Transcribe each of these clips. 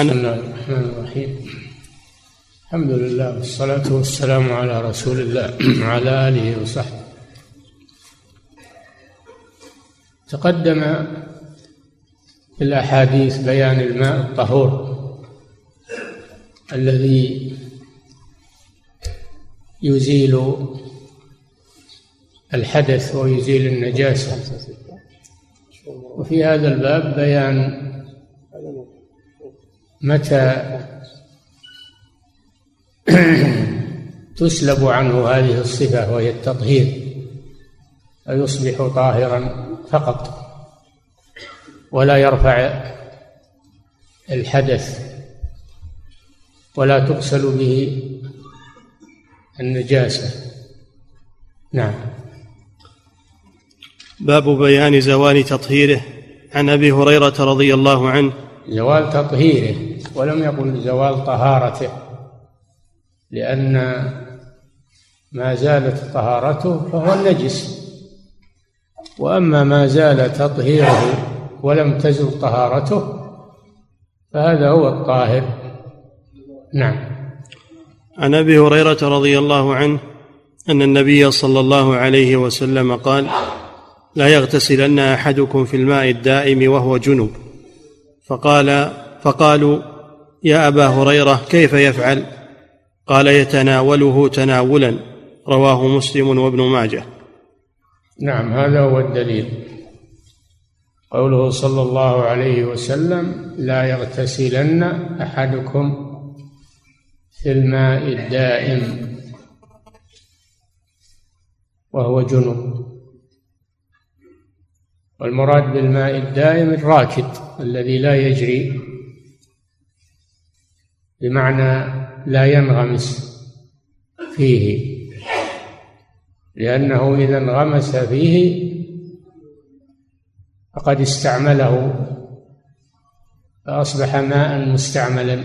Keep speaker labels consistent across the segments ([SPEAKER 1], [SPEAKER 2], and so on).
[SPEAKER 1] بسم الله الرحمن الرحيم. الحمد لله والصلاة والسلام على رسول الله وعلى آله وصحبه. تقدم في الأحاديث بيان الماء الطهور الذي يزيل الحدث ويزيل النجاسة. وفي هذا الباب بيان متى تسلب عنه هذه الصفة وهي التطهير؟ فيصبح طاهرا فقط ولا يرفع الحدث ولا تغسل به النجاسة. نعم.
[SPEAKER 2] باب بيان زوال تطهيره. عن أبي هريرة رضي الله عنه.
[SPEAKER 1] زوال تطهيره. ولم يقل زوال طهارته لأن ما زالت طهارته فهو النجس. وأما ما زال تطهيره ولم تزل طهارته فهذا هو الطاهر. نعم.
[SPEAKER 2] عن أبي هريرة رضي الله عنه أن النبي صلى الله عليه وسلم قال لا يغتسلن أحدكم في الماء الدائم وهو جنب فقال فقالوا يا أبا هريرة كيف يفعل؟ قال يتناوله تناولا رواه مسلم وابن ماجه.
[SPEAKER 1] نعم هذا هو الدليل. قوله صلى الله عليه وسلم لا يغتسلن أحدكم في الماء الدائم. وهو جنب والمراد بالماء الدائم الراكد الذي لا يجري. بمعنى لا ينغمس فيه. لأنه إذا انغمس فيه فقد استعمله فأصبح ماء مستعملا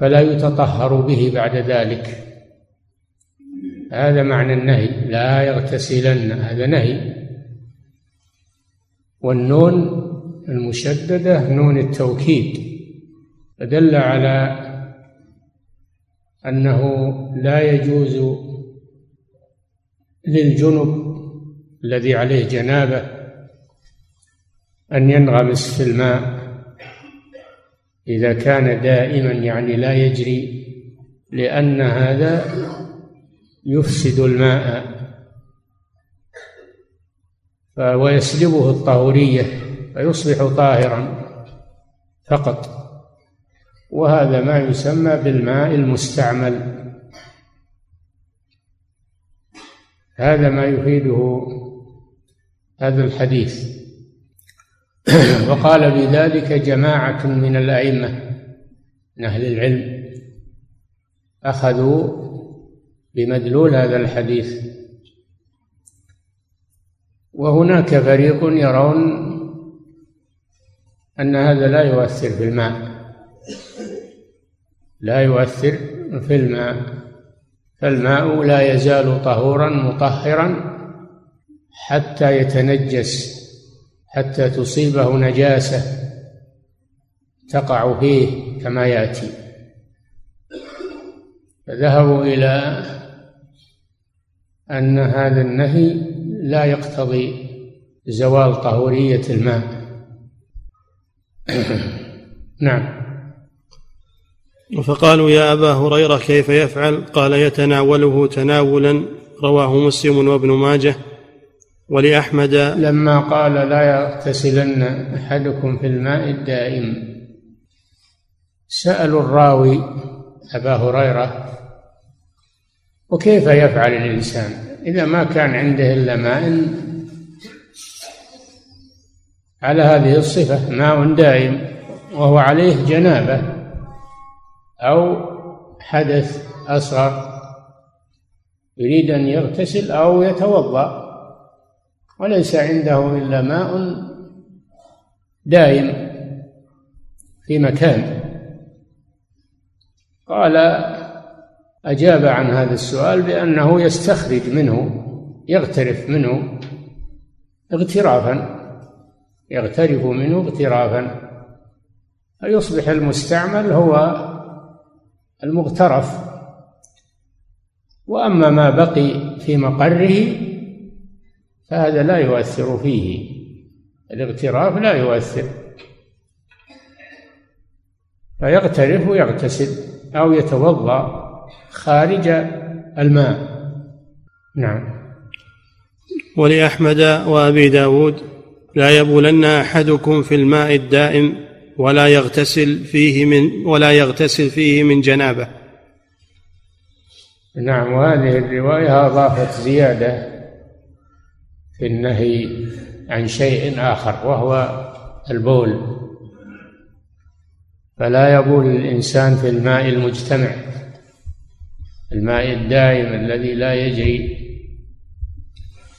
[SPEAKER 1] فلا يتطهر به بعد ذلك. هذا معنى النهي لا يغتسلن هذا نهي. والنون المشددة نون التوكيد. فدل على أنه لا يجوز للجنب الذي عليه جنابة أن ينغمس في الماء إذا كان دائما يعني لا يجري لأن هذا يفسد الماء. ويسلبه الطهورية فيصبح طاهرا فقط. وهذا ما يسمى بالماء المستعمل. هذا ما يفيده هذا الحديث. وقال بذلك جماعة من الأئمة من أهل العلم أخذوا بمدلول هذا الحديث. وهناك فريق يرون أن هذا لا يؤثر في الماء. لا يؤثر في الماء فالماء لا يزال طهورا مطهرا حتى يتنجس حتى تصيبه نجاسة تقع فيه كما يأتي. فذهبوا إلى أن هذا النهي لا يقتضي زوال طهورية الماء. نعم.
[SPEAKER 2] فقالوا يا أبا هريرة كيف يفعل؟ قال يتناوله تناولا رواه مسلم وابن ماجه. ولأحمد
[SPEAKER 1] لما قال لا يغتسلن أحدكم في الماء الدائم سألوا الراوي أبا هريرة وكيف يفعل الإنسان؟ إذا ما كان عنده إلا ماء على هذه الصفة ماء دائم وهو عليه جنابة. أو حدث أصغر يريد أن يغتسل أو يتوضأ وليس عنده إلا ماء دائم في مكان. قال أجاب عن هذا السؤال بأنه يستخرج منه يغترف منه اغترافا يغترف منه اغترافا. فيصبح المستعمل هو المغترف. وأما ما بقي في مقره فهذا لا يؤثر فيه. الاغتراف لا يؤثر. فيغترف ويغتسل أو يتوضأ خارج الماء. نعم.
[SPEAKER 2] ولأحمد وأبي داود لا يبولن أحدكم في الماء الدائم ولا يغتسل فيه من ولا يغتسل فيه من جنابة.
[SPEAKER 1] نعم وهذه الرواية أضافت زيادة في النهي عن شيء آخر وهو البول. فلا يبول الإنسان في الماء المجتمع الماء الدائم الذي لا يجري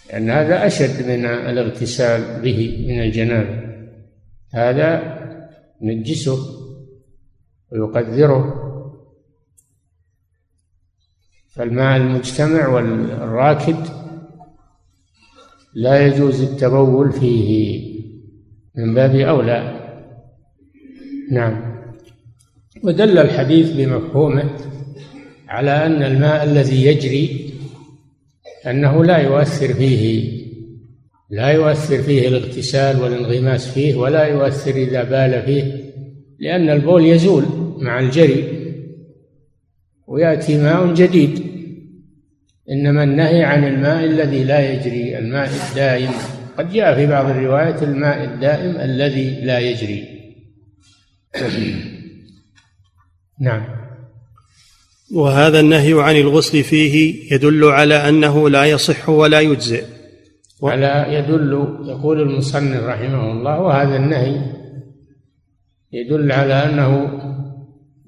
[SPEAKER 1] لأن هذا أشد من الاغتسال به من الجنابة. هذا ينجسه ويقذره فالماء المجتمع والراكد لا يجوز التبول فيه. من باب أولى. نعم. ودل الحديث بمفهومه على أن الماء الذي يجري أنه لا يؤثر فيه. لا يؤثر فيه الاغتسال والانغماس فيه ولا يؤثر إذا بال فيه لأن البول يزول مع الجري ويأتي ماء جديد. إنما النهي عن الماء الذي لا يجري الماء الدائم. قد جاء في بعض الروايات الماء الدائم الذي لا يجري. نعم.
[SPEAKER 2] وهذا النهي عن الغسل فيه يدل على أنه لا يصح ولا يجزئ.
[SPEAKER 1] و... على يدل يقول المصنف رحمه الله وهذا النهي يدل على أنه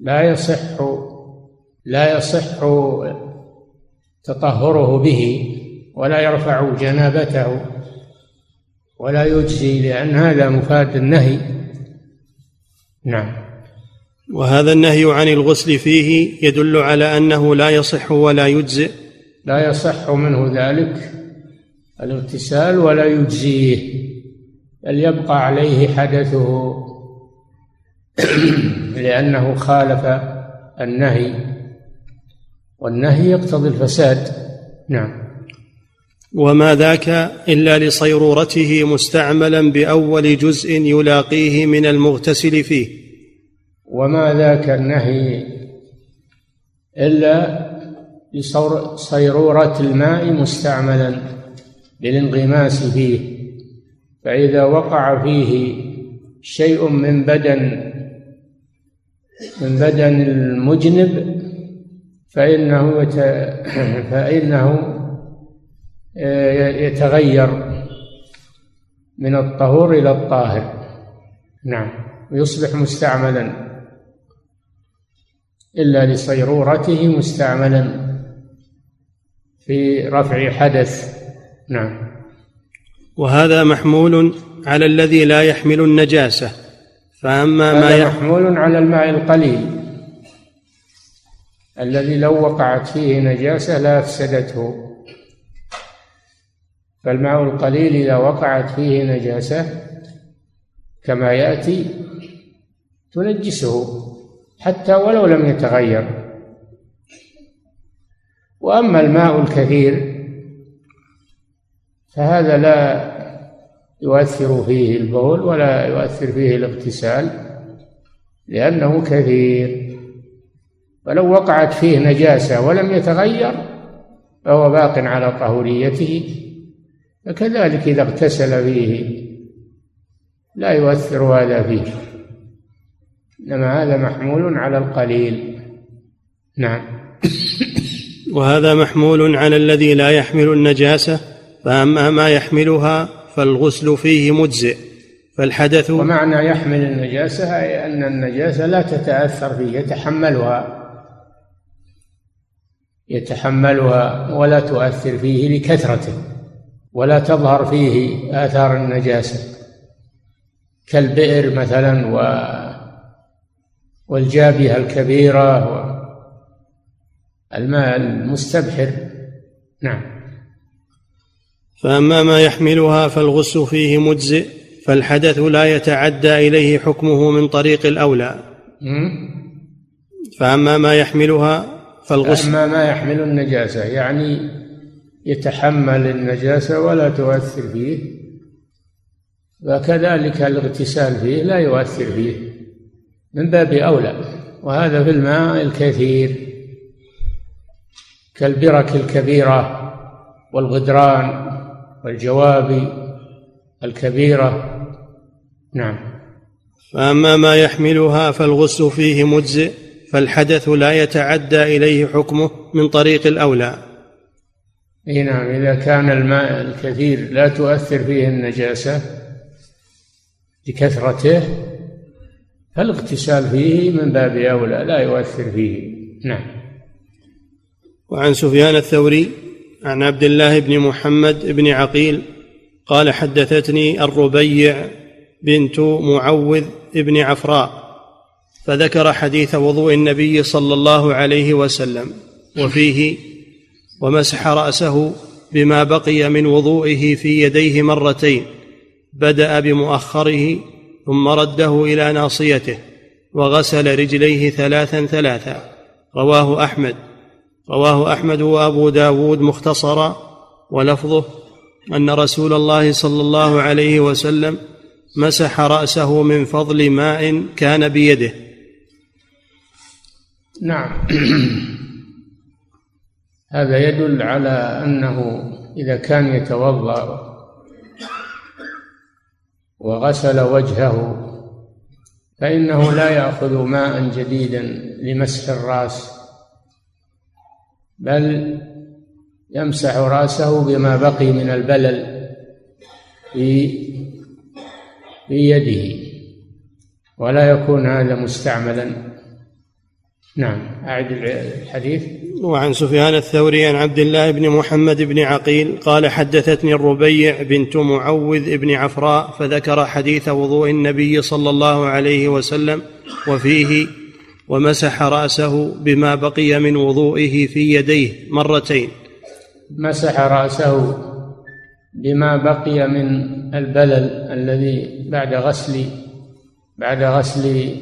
[SPEAKER 1] لا يصح لا يصح تطهره به ولا يرفع جنابته ولا يجزي لأن هذا مفاد النهي. نعم.
[SPEAKER 2] وهذا النهي عن الغسل فيه يدل على أنه لا يصح ولا يجزئ.
[SPEAKER 1] لا يصح منه ذلك. الاغتسال ولا يجزيه بل يبقى عليه حدثه لأنه خالف النهي والنهي يقتضي الفساد. نعم.
[SPEAKER 2] وما ذاك إلا لصيرورته مستعملا بأول جزء يلاقيه من المغتسل فيه.
[SPEAKER 1] وما ذاك النهي إلا لصيرورة الماء مستعملا. للانغماس فيه. فإذا وقع فيه شيء من بدن من بدن المجنب فإنه فإنه يتغير من الطهور إلى الطاهر. نعم. ويصبح مستعملا. إلا لصيرورته مستعملا في رفع حدث. نعم.
[SPEAKER 2] وهذا محمول على الذي لا يحمل النجاسة فأما ما
[SPEAKER 1] هذا محمول على الماء القليل. الذي لو وقعت فيه نجاسة لا أفسدته. فالماء القليل إذا وقعت فيه نجاسة كما يأتي تنجسه حتى ولو لم يتغير. وأما الماء الكثير فهذا لا يؤثر فيه البول ولا يؤثر فيه الاغتسال لأنه كثير. ولو وقعت فيه نجاسة ولم يتغير فهو باق على طهوريته فكذلك إذا اغتسل فيه لا يؤثر هذا فيه. إنما هذا محمول على القليل. نعم.
[SPEAKER 2] وهذا محمول على الذي لا يحمل النجاسة؟ فأما ما يحملها فالغسل فيه مجزئ فالحدث
[SPEAKER 1] ومعنى يحمل النجاسة أي أن النجاسة لا تتأثر فيه يتحملها يتحملها ولا تؤثر فيه لكثرته ولا تظهر فيه آثار النجاسة. كالبئر مثلا و والجابهة الكبيرة الماء المستبحر. نعم.
[SPEAKER 2] فأما ما يحملها فالغسل فيه مجزئ فالحدث لا يتعدى إليه حكمه من طريق الأولى. فأما ما يحملها فالغسل.
[SPEAKER 1] اما ما يحمل النجاسة يعني يتحمل النجاسة ولا تؤثر فيه. وكذلك الاغتسال فيه لا يؤثر فيه من باب أولى. وهذا في الماء الكثير كالبرك الكبيرة والغدران. والجواب الكبيره نعم.
[SPEAKER 2] فأما ما يحملها فالغسل فيه مجزئ فالحدث لا يتعدى إليه حكمه من طريق الأولى.
[SPEAKER 1] أي نعم إذا كان الماء الكثير لا تؤثر فيه النجاسة لكثرته فالاغتسال فيه من باب أولى لا يؤثر فيه. نعم.
[SPEAKER 2] وعن سفيان الثوري عن عبد الله بن محمد بن عقيل قال حدثتني الربيع بنت معوذ بن عفراء فذكر حديث وضوء النبي صلى الله عليه وسلم وفيه ومسح رأسه بما بقي من وضوئه في يديه مرتين بدأ بمؤخره ثم رده إلى ناصيته وغسل رجليه ثلاثا ثلاثا رواه أحمد. رواه أحمد وأبو داود مختصرا ولفظه أن رسول الله صلى الله عليه وسلم مسح رأسه من فضل ماء كان بيده.
[SPEAKER 1] نعم. هذا يدل على أنه إذا كان يتوضأ وغسل وجهه فإنه لا يأخذ ماء جديدا لمسح الرأس. بل يمسح رأسه بما بقي من البلل في في يده ولا يكون هذا مستعملا. نعم أعد الحديث.
[SPEAKER 2] وعن سفيان الثوري عن عبد الله بن محمد بن عقيل قال حدثتني الربيع بنت معوذ بن عفراء فذكر حديث وضوء النبي صلى الله عليه وسلم وفيه ومسح رأسه بما بقي من وضوئه في يديه مرتين.
[SPEAKER 1] مسح رأسه بما بقي من البلل الذي بعد غسل بعد غسل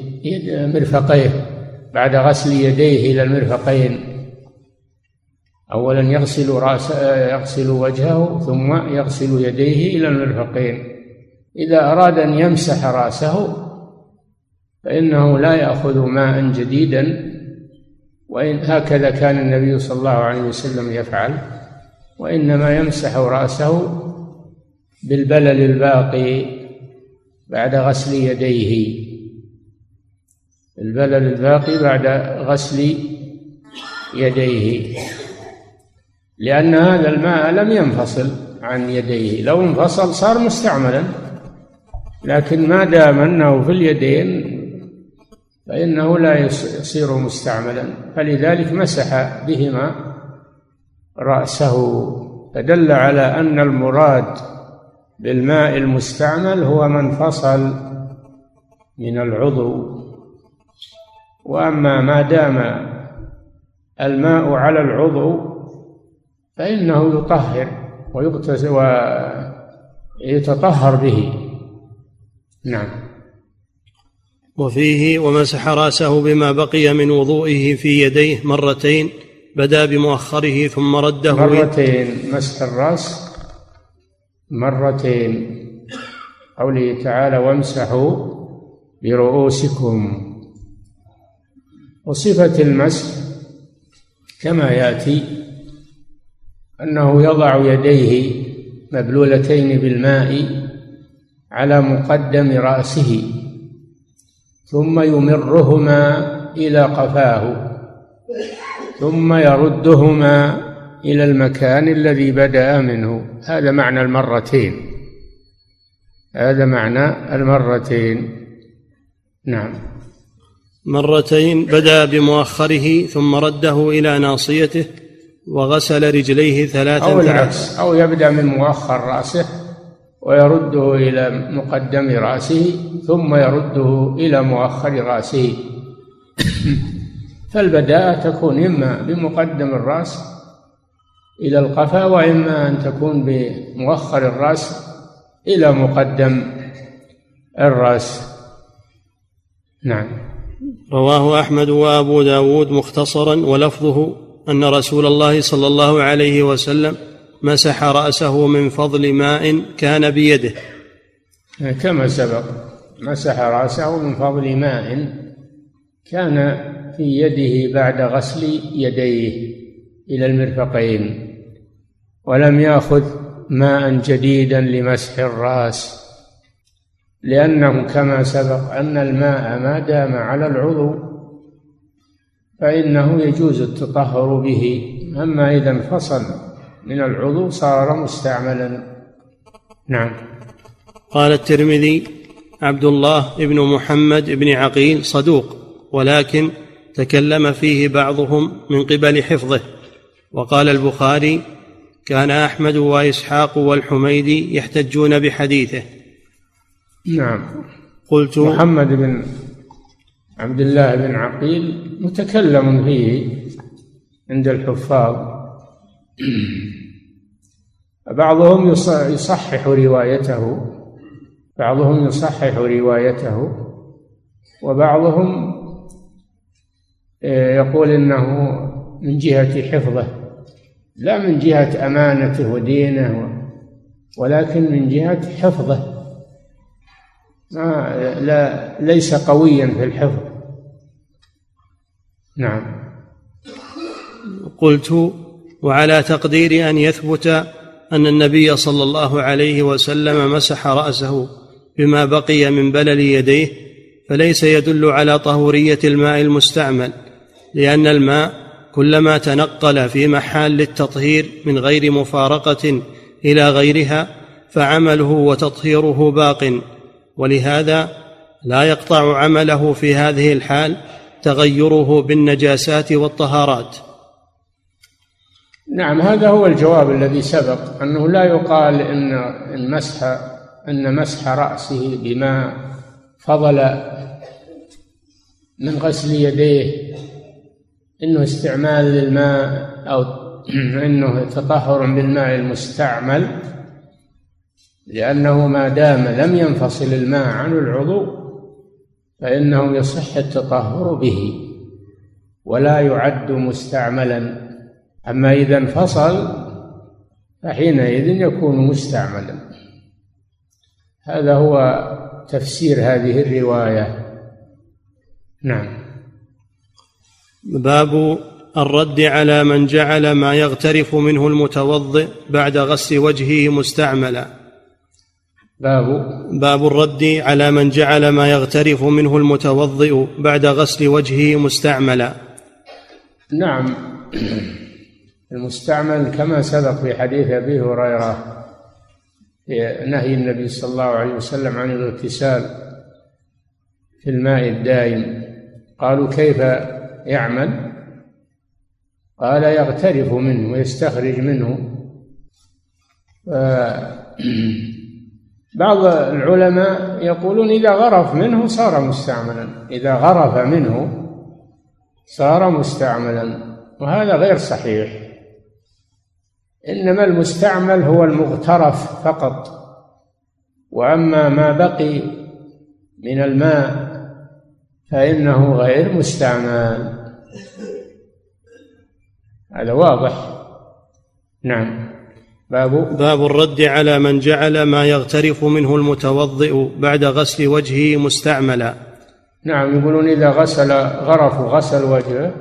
[SPEAKER 1] مرفقيه بعد غسل يديه إلى المرفقين. اولا يغسل راس يغسل وجهه ثم يغسل يديه إلى المرفقين. إذا أراد أن يمسح رأسه فإنه لا يأخذ ماء جديدا وإن هكذا كان النبي صلى الله عليه وسلم يفعل وإنما يمسح رأسه بالبلل الباقي بعد غسل يديه. البلل الباقي بعد غسل يديه. لأن هذا الماء لم ينفصل عن يديه. لو انفصل صار مستعملا لكن ما دام أنه في اليدين فإنه لا يصير مستعملا. فلذلك مسح بهما رأسه فدل على أن المراد بالماء المستعمل هو من فصل من العضو. وأما ما دام الماء على العضو فإنه يطهر ويغتسل ويتطهر به. نعم.
[SPEAKER 2] وفيه ومسح رأسه بما بقي من وضوئه في يديه مرتين بدا بمؤخره ثم رده
[SPEAKER 1] مرتين مسح الرأس مرتين. قوله تعالى وامسحوا برؤوسكم. وصفة المسح كما يأتي أنه يضع يديه مبلولتين بالماء على مقدم رأسه. ثم يمرهما إلى قفاه ثم يردهما إلى المكان الذي بدأ منه. هذا معنى المرتين. هذا معنى المرتين. نعم.
[SPEAKER 2] مرتين بدأ بمؤخره ثم رده إلى ناصيته وغسل رجليه ثلاثا
[SPEAKER 1] أو العكس. أو يبدأ من مؤخر رأسه. ويرده إلى مقدم رأسه ثم يرده إلى مؤخر رأسه. فالبداءة تكون إما بمقدم الرأس إلى القفا وإما أن تكون بمؤخر الرأس إلى مقدم الرأس. نعم.
[SPEAKER 2] رواه أحمد وأبو داود مختصرا ولفظه أن رسول الله صلى الله عليه وسلم مسح رأسه من فضل ماء كان بيده.
[SPEAKER 1] كما سبق مسح رأسه من فضل ماء كان في يده بعد غسل يديه إلى المرفقين ولم يأخذ ماء جديدا لمسح الرأس لأنه كما سبق أن الماء ما دام على العضو فإنه يجوز التطهر به أما إذا انفصل من العضو صار مستعملا. نعم.
[SPEAKER 2] قال الترمذي عبد الله بن محمد بن عقيل صدوق ولكن تكلم فيه بعضهم من قبل حفظه. وقال البخاري كان أحمد وإسحاق والحميدي يحتجون بحديثه.
[SPEAKER 1] نعم. قلت محمد بن عبد الله بن عقيل متكلم فيه عند الحفاظ. بعضهم يصحح روايته بعضهم يصحح روايته وبعضهم آه، يقول إنه من جهة حفظه لا من جهة أمانته ودينه ولكن من جهة حفظه. ما لا ليس قويا في الحفظ. نعم.
[SPEAKER 2] قلت وعلى تقدير أن يثبت أن النبي صلى الله عليه وسلم مسح رأسه بما بقي من بلل يديه فليس يدل على طهورية الماء المستعمل لأن الماء كلما تنقل في محال للتطهير من غير مفارقة إلى غيرها فعمله وتطهيره باق ولهذا لا يقطع عمله في هذه الحال تغيره بالنجاسات والطهارات.
[SPEAKER 1] نعم هذا هو الجواب الذي سبق أنه لا يقال إن المسح إن مسح رأسه بما فضل من غسل يديه إنه استعمال للماء أو إنه تطهر بالماء المستعمل لأنه ما دام لم ينفصل الماء عن العضو فإنه يصح التطهر به ولا يعد مستعملا. أما إذا انفصل فحينئذ يكون مستعملا. هذا هو تفسير هذه الرواية. نعم.
[SPEAKER 2] باب الرد على من جعل ما يغترف منه المتوضئ بعد غسل وجهه مستعملا.
[SPEAKER 1] باب.
[SPEAKER 2] باب الرد على من جعل ما يغترف منه المتوضئ بعد غسل وجهه مستعملا.
[SPEAKER 1] نعم. المستعمل كما سبق في حديث أبي هريرة في نهي النبي صلى الله عليه وسلم عن الاغتسال في الماء الدائم. قالوا كيف يعمل؟ قال يغترف منه ويستخرج منه. بعض العلماء يقولون إذا غرف منه صار مستعملا إذا غرف منه صار مستعملا وهذا غير صحيح. إنما المستعمل هو المغترف فقط. وأما ما بقي من الماء فإنه غير مستعمل. هذا واضح. نعم.
[SPEAKER 2] باب باب الرد على من جعل ما يغترف منه المتوضئ بعد غسل وجهه مستعملا.
[SPEAKER 1] نعم يقولون إذا غسل غرف غسل وجهه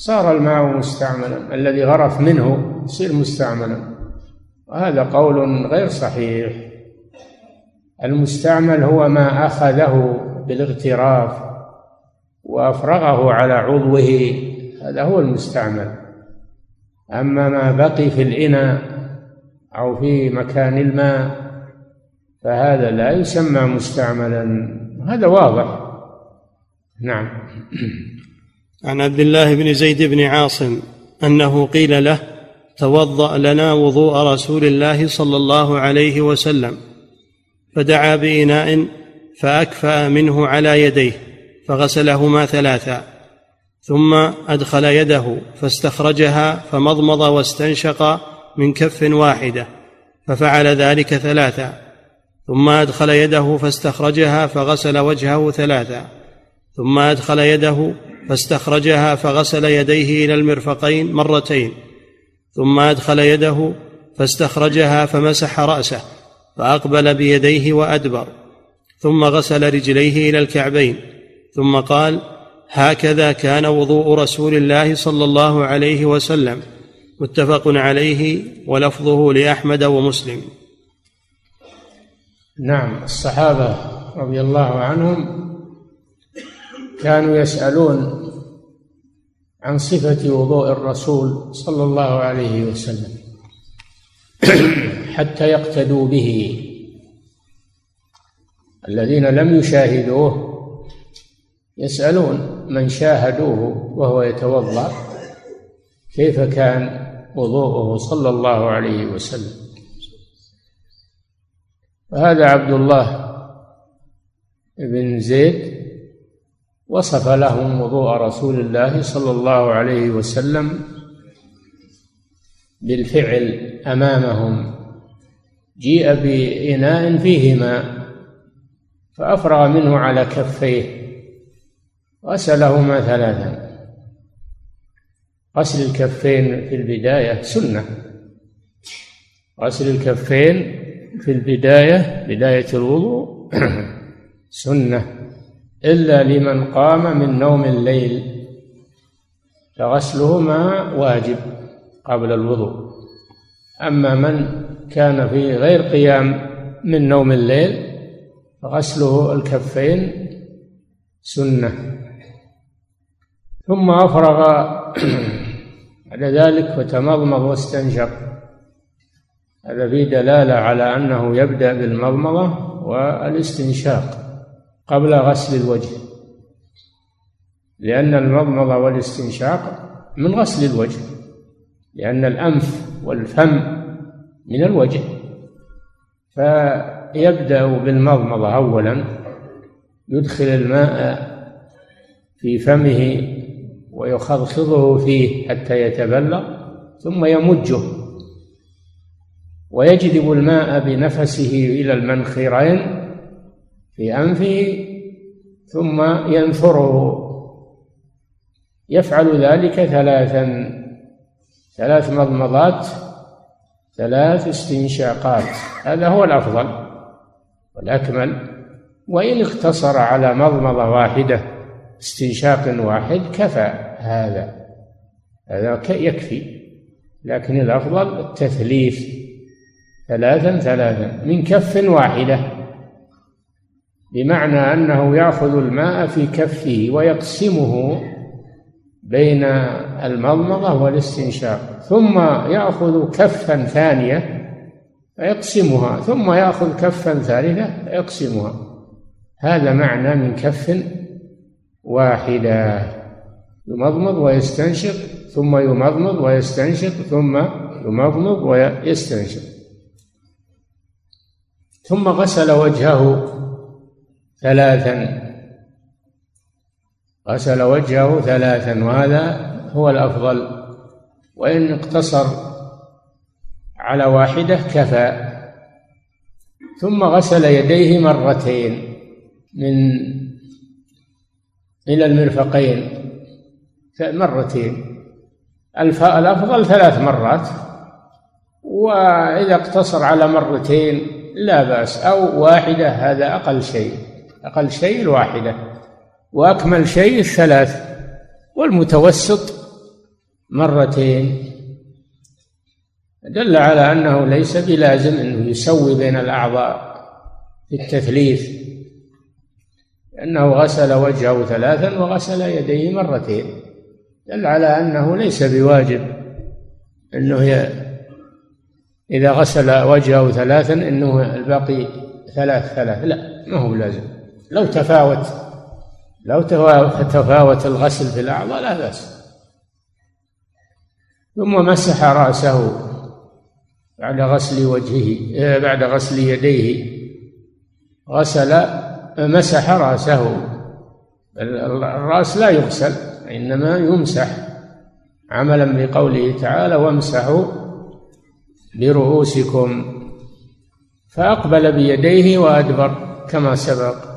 [SPEAKER 1] صار الماء مستعملا الذي غرف منه يصير مستعملا. وهذا قول غير صحيح. المستعمل هو ما أخذه بالاغتراف وأفرغه على عضوه هذا هو المستعمل. أما ما بقي في الإناء أو في مكان الماء فهذا لا يسمى مستعملا. هذا واضح. نعم.
[SPEAKER 2] عن عبد الله بن زيد بن عاصم أنه قيل له توضأ لنا وضوء رسول الله صلى الله عليه وسلم فدعا بإناء فأكفأ منه على يديه فغسلهما ثلاثا ثم أدخل يده فاستخرجها فمضمض واستنشق من كف واحدة ففعل ذلك ثلاثا ثم أدخل يده فاستخرجها فغسل وجهه ثلاثا ثم أدخل يده فاستخرجها فغسل يديه إلى المرفقين مرتين ثم أدخل يده فاستخرجها فمسح رأسه فأقبل بيديه وأدبر ثم غسل رجليه إلى الكعبين ثم قال هكذا كان وضوء رسول الله صلى الله عليه وسلم متفق عليه ولفظه لأحمد ومسلم.
[SPEAKER 1] نعم الصحابة رضي الله عنهم كانوا يسألون عن صفة وضوء الرسول صلى الله عليه وسلم حتى يقتدوا به. الذين لم يشاهدوه يسألون من شاهدوه وهو يتوضأ كيف كان وضوءه صلى الله عليه وسلم. وهذا عبد الله بن زيد وصف لهم وضوء رسول الله صلى الله عليه وسلم بالفعل أمامهم. جيء بإناء فيه ماء فأفرغ منه على كفيه غسلهما ثلاثا. غسل الكفين في البداية سنة. غسل الكفين في البداية بداية الوضوء سنة. إلا لمن قام من نوم الليل. فغسلهما واجب قبل الوضوء. أما من كان في غير قيام من نوم الليل فغسله الكفين سنة. ثم أفرغ بعد ذلك فتمضمض واستنشق. هذا فيه دلالة على أنه يبدأ بالمضمضة والاستنشاق. قبل غسل الوجه. لأن المضمضة والاستنشاق من غسل الوجه. لأن الأنف والفم من الوجه. فيبدأ بالمضمضة أولا. يدخل الماء في فمه ويخضخضه فيه حتى يتبلغ ثم يمجه. ويجذب الماء بنفسه إلى المنخرين. في أنفه ثم ينثره. يفعل ذلك ثلاثا ثلاث مضمضات ثلاث استنشاقات. هذا هو الأفضل والأكمل. وإن اقتصر على مضمضة واحدة استنشاق واحد كفى هذا. هذا يكفي. لكن الأفضل التثليث. ثلاثا ثلاثا. من كف واحدة. بمعنى أنه يأخذ الماء في كفه ويقسمه بين المضمضة والاستنشاق ثم يأخذ كفا ثانية فيقسمها ثم يأخذ كفا ثالثة فيقسمها. هذا معنى من كف واحدة يمضمض ويستنشق ثم يمضمض ويستنشق ثم يمضمض ويستنشق. ثم غسل وجهه. ثلاثا. غسل وجهه ثلاثا وهذا هو الأفضل. وإن اقتصر على واحدة كفى. ثم غسل يديه مرتين من إلى المرفقين. مرتين. الأفضل ثلاث مرات. وإذا اقتصر على مرتين لا بأس أو واحدة هذا أقل شيء. أقل شيء الواحدة وأكمل شيء الثلاث والمتوسط مرتين. دل على أنه ليس بلازم أنه يسوي بين الأعضاء في التثليث لأنه غسل وجهه ثلاثا وغسل يديه مرتين. دل على أنه ليس بواجب أنه إذا غسل وجهه ثلاثا أنه الباقي ثلاث ثلاث لا ما هو لازم لو تفاوت لو تفاوت الغسل في الأعضاء لا بأس. ثم مسح رأسه بعد غسل وجهه آه، بعد غسل يديه. غسل مسح رأسه. الرأس لا يغسل إنما يمسح. عملا بقوله تعالى وامسحوا برؤوسكم. فأقبل بيديه وأدبر كما سبق.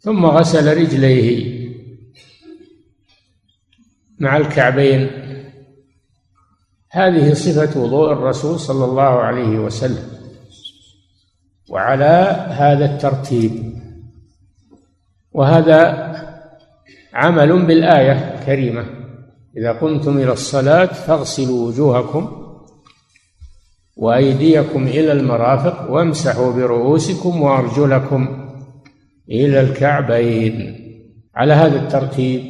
[SPEAKER 1] ثم غسل رجليه مع الكعبين. هذه صفة وضوء الرسول صلى الله عليه وسلم وعلى هذا الترتيب. وهذا عمل بالآية الكريمة إذا قمتم إلى الصلاة فاغسلوا وجوهكم وأيديكم إلى المرافق وامسحوا برؤوسكم وأرجلكم. إلى الكعبين. على هذا الترتيب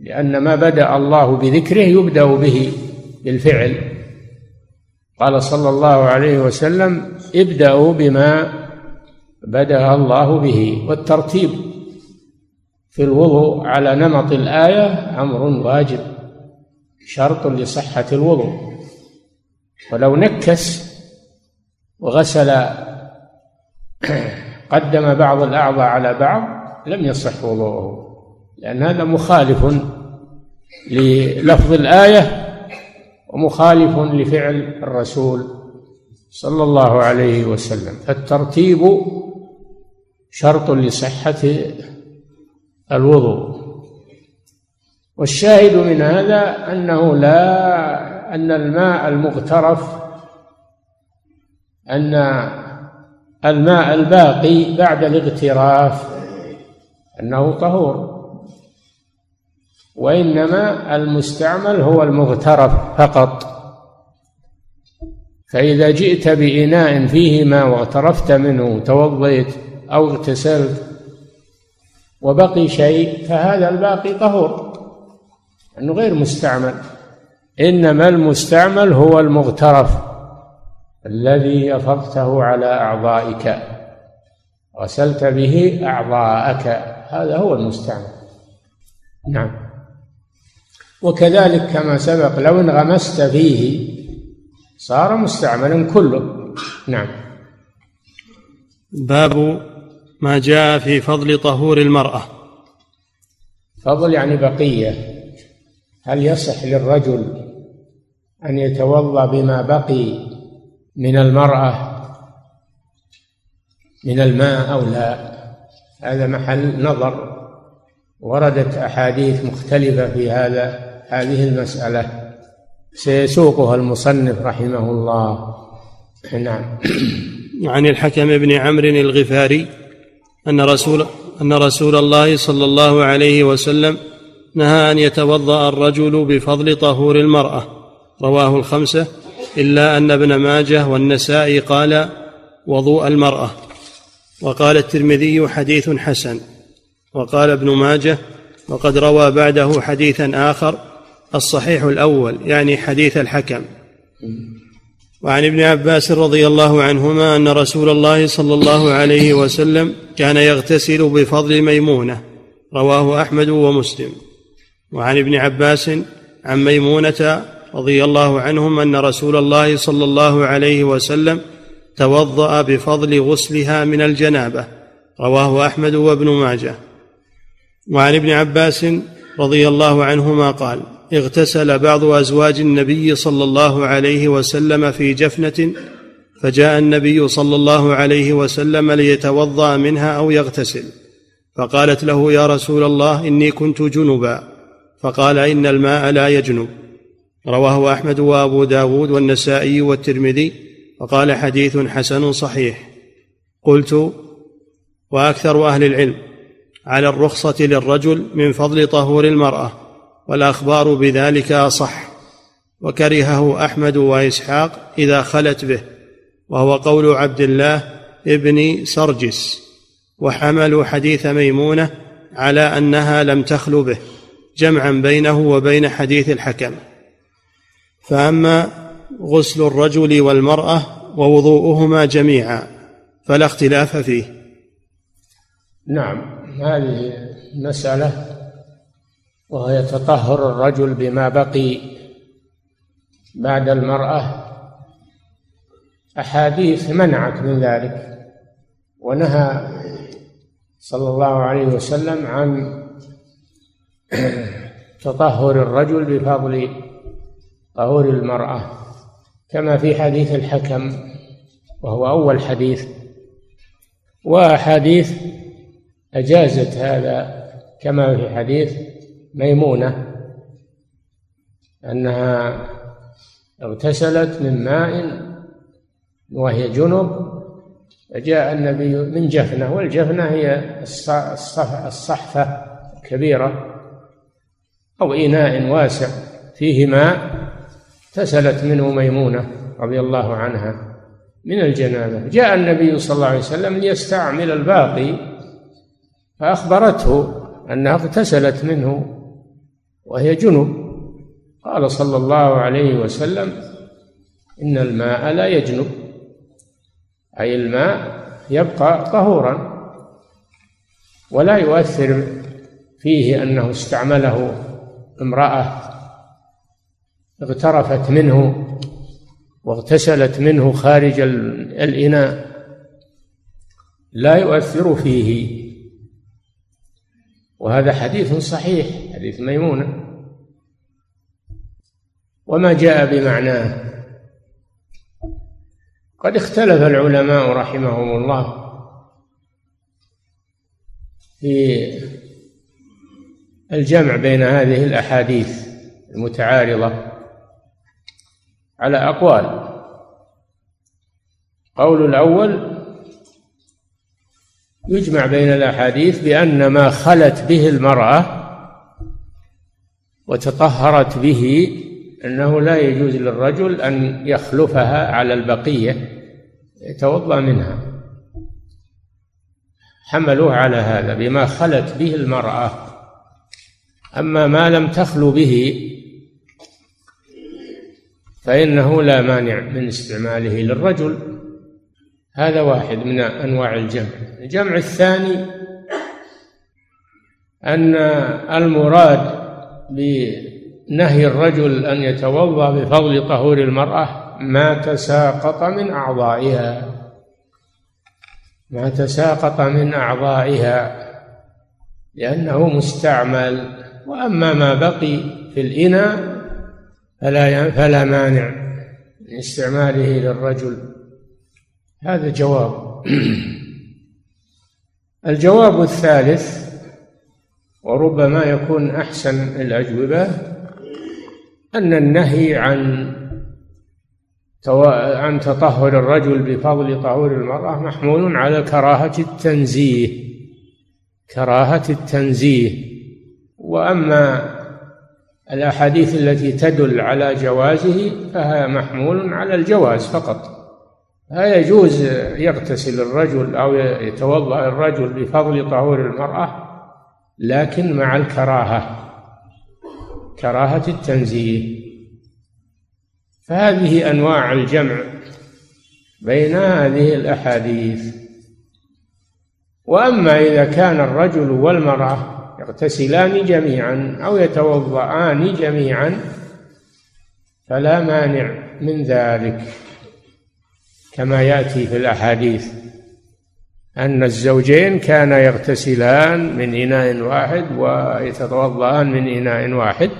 [SPEAKER 1] لأن ما بدأ الله بذكره يبدأ به بالفعل. قال صلى الله عليه وسلم ابدأوا بما بدأ الله به. والترتيب في الوضوء على نمط الآية أمر واجب شرط لصحة الوضوء. ولو نكس وغسل قدم بعض الأعضاء على بعض لم يصح وضوءه. لأن هذا مخالف للفظ الآية ومخالف لفعل الرسول صلى الله عليه وسلم. فالترتيب شرط لصحة الوضوء. والشاهد من هذا أنه لا أن الماء المغترف أن الماء الباقي بعد الاغتراف أنه طهور. وإنما المستعمل هو المغترف فقط. فإذا جئت بإناء فيه ماء واغترفت منه توضيت أو اغتسلت وبقي شيء فهذا الباقي طهور. أنه غير مستعمل. إنما المستعمل هو المغترف. الذي أفضته على أعضائك غسلت به أعضاءك. هذا هو المستعمل. نعم. وكذلك كما سبق لو انغمست فيه صار مستعملا كله. نعم.
[SPEAKER 2] باب ما جاء في فضل طهور المرأة.
[SPEAKER 1] فضل يعني بقية. هل يصح للرجل أن يتوضأ بما بقي من المرأة من الماء أو لا. هذا محل نظر. وردت أحاديث مختلفة في هذا هذه المسألة. سيسوقها المصنف رحمه الله. نعم.
[SPEAKER 2] عن الحكم بن عمرو الغفاري أن رسول أن رسول الله صلى الله عليه وسلم نهى أن يتوضأ الرجل بفضل طهور المرأة. رواه الخمسة إلا أن ابن ماجه والنسائي قال وضوء المرأة. وقال الترمذي حديث حسن. وقال ابن ماجه وقد روى بعده حديثا آخر الصحيح الأول يعني حديث الحكم. وعن ابن عباس رضي الله عنهما أن رسول الله صلى الله عليه وسلم كان يغتسل بفضل ميمونة. رواه أحمد ومسلم. وعن ابن عباس عن ميمونة رضي الله عنهم أن رسول الله صلى الله عليه وسلم توضأ بفضل غسلها من الجنابة. رواه أحمد وابن ماجه. وعن ابن عباس رضي الله عنهما قال اغتسل بعض أزواج النبي صلى الله عليه وسلم في جفنة فجاء النبي صلى الله عليه وسلم ليتوضأ منها أو يغتسل. فقالت له يا رسول الله إني كنت جنبا. فقال إن الماء لا يجنب. رواه أحمد وأبو داود والنسائي والترمذي وقال حديث حسن صحيح. قلت وأكثر أهل العلم على الرخصة للرجل من فضل طهور المرأة والأخبار بذلك أصح. وكرهه أحمد وإسحاق إذا خلت به وهو قول عبد الله ابن سرجس. وحملوا حديث ميمونة على أنها لم تخل به جمعا بينه وبين حديث الحكم. فأما غسل الرجل والمرأة ووضوءهما جميعا فلا اختلاف فيه.
[SPEAKER 1] نعم هذه مسألة وهو يتطهر الرجل بما بقي بعد المرأة. أحاديث منعت من ذلك ونهى صلى الله عليه وسلم عن تطهر الرجل بفضل طهور المرأة. كما في حديث الحكم وهو أول حديث وأحاديث أجازت هذا كما في حديث ميمونة أنها اغتسلت من ماء وهي جنب فجاء النبي من جفنة والجفنة هي الصحفة الكبيرة أو إناء واسع فيه ماء اغتسلت منه ميمونة رضي الله عنها من الجنابة. جاء النبي صلى الله عليه وسلم ليستعمل الباقي فأخبرته أنها اغتسلت منه وهي جنب. قال صلى الله عليه وسلم إن الماء لا يجنب أي الماء يبقى طهورا ولا يؤثر فيه أنه استعمله امرأة اغترفت منه واغتسلت منه خارج الإناء. لا يؤثر فيه. وهذا حديث صحيح حديث ميمونة وما جاء بمعناه. قد اختلف العلماء رحمهم الله في الجمع بين هذه الأحاديث المتعارضة. على أقوال. قول الأول يجمع بين الأحاديث بأن ما خلت به المرأة وتطهرت به أنه لا يجوز للرجل أن يخلفها على البقية يتوضأ منها. حملوه على هذا بما خلت به المرأة. أما ما لم تخلو به فإنه لا مانع من استعماله للرجل. هذا واحد من أنواع الجمع. الجمع الثاني أن المراد بنهي الرجل أن يتوضأ بفضل طهور المرأة ما تساقط من أعضائها. ما تساقط من أعضائها لأنه مستعمل. وأما ما بقي في الإناء فلا فلا مانع من استعماله للرجل. هذا جواب. الجواب الثالث وربما يكون أحسن الأجوبة أن النهي عن عن تطهر الرجل بفضل طهور المرأة محمول على كراهة التنزيه. كراهة التنزيه. وأما الأحاديث التي تدل على جوازه فهي محمول على الجواز فقط. لا يجوز يغتسل الرجل أو يتوضأ الرجل بفضل طهور المرأة لكن مع الكراهة كراهة التنزيه. فهذه أنواع الجمع بين هذه الأحاديث. وأما إذا كان الرجل والمرأة يغتسلان جميعا أو يتوضعان جميعا فلا مانع من ذلك. كما يأتي في الأحاديث أن الزوجين كانا يغتسلان من إناء واحد ويتوضعان من إناء واحد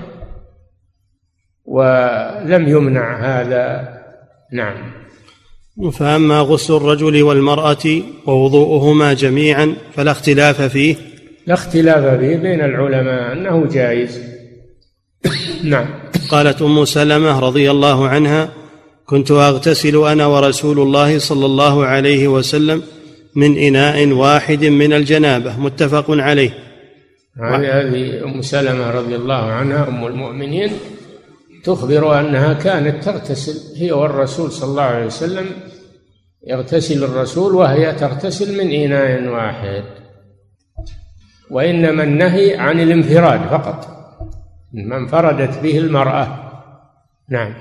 [SPEAKER 1] ولم يمنع هذا. نعم.
[SPEAKER 2] فأما غسل الرجل والمرأة ووضوءهما جميعا فلا اختلاف فيه.
[SPEAKER 1] لا اختلاف فيه بين العلماء أنه جائز. نعم.
[SPEAKER 2] قالت أم سلمة رضي الله عنها كنت أغتسل أنا ورسول الله صلى الله عليه وسلم من إناء واحد من الجنابة. متفق عليه.
[SPEAKER 1] هذه أم سلمة رضي الله عنها أم المؤمنين تخبر أنها كانت تغتسل. هي والرسول صلى الله عليه وسلم يغتسل الرسول وهي تغتسل من إناء واحد. وإنما النهي عن الانفراد فقط. ما انفردت به المرأة. نعم.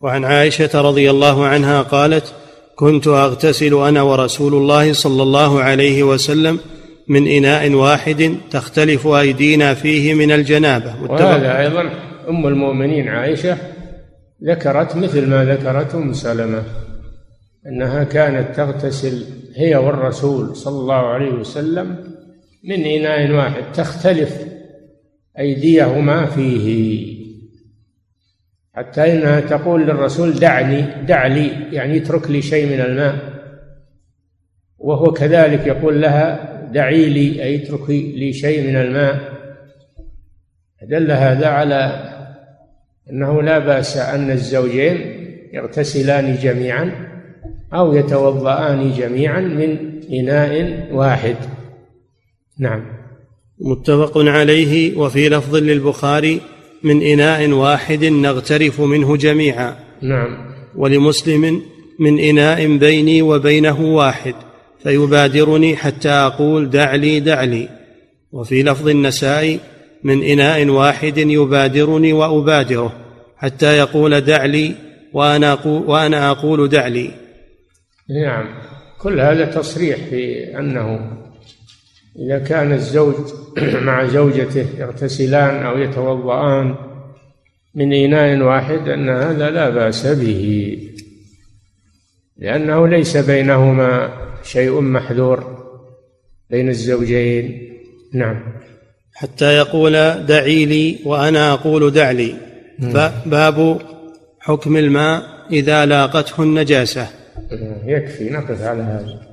[SPEAKER 2] وعن عائشة رضي الله عنها قالت كنت أغتسل أنا ورسول الله صلى الله عليه وسلم من إناء واحد تختلف أيدينا فيه من الجنابة.
[SPEAKER 1] وهذا أيضا أم المؤمنين عائشة ذكرت مثل ما ذكرت أم سلمة أنها كانت تغتسل هي والرسول صلى الله عليه وسلم من إناء واحد. تختلف أيديهما فيه. حتى إنها تقول للرسول دعني دع لي يعني اترك لي شيء من الماء. وهو كذلك يقول لها دعي لي أي اتركي لي شيء من الماء. دل هذا على أنه لا بأس أن الزوجين يغتسلان جميعا أو يتوضأان جميعا من إناء واحد. نعم.
[SPEAKER 2] متفق عليه وفي لفظ للبخاري من إناء واحد نغترف منه جميعا.
[SPEAKER 1] نعم.
[SPEAKER 2] ولمسلم من إناء بيني وبينه واحد فيبادرني حتى أقول دع لي دع لي وفي لفظ النساء من إناء واحد يبادرني وأبادره حتى يقول دع لي وأنا أقول, وأنا أقول دع لي
[SPEAKER 1] نعم. كل هذا تصريح في أنه إذا كان الزوج مع زوجته يغتسلان أو يتوضأان من إناء واحد أن هذا لا بأس به لأنه ليس بينهما شيء محذور بين الزوجين. نعم.
[SPEAKER 2] حتى يقول دعي لي وأنا أقول دع لي. باب حكم الماء إذا لاقته النجاسة.
[SPEAKER 1] يكفي نقف على هذا.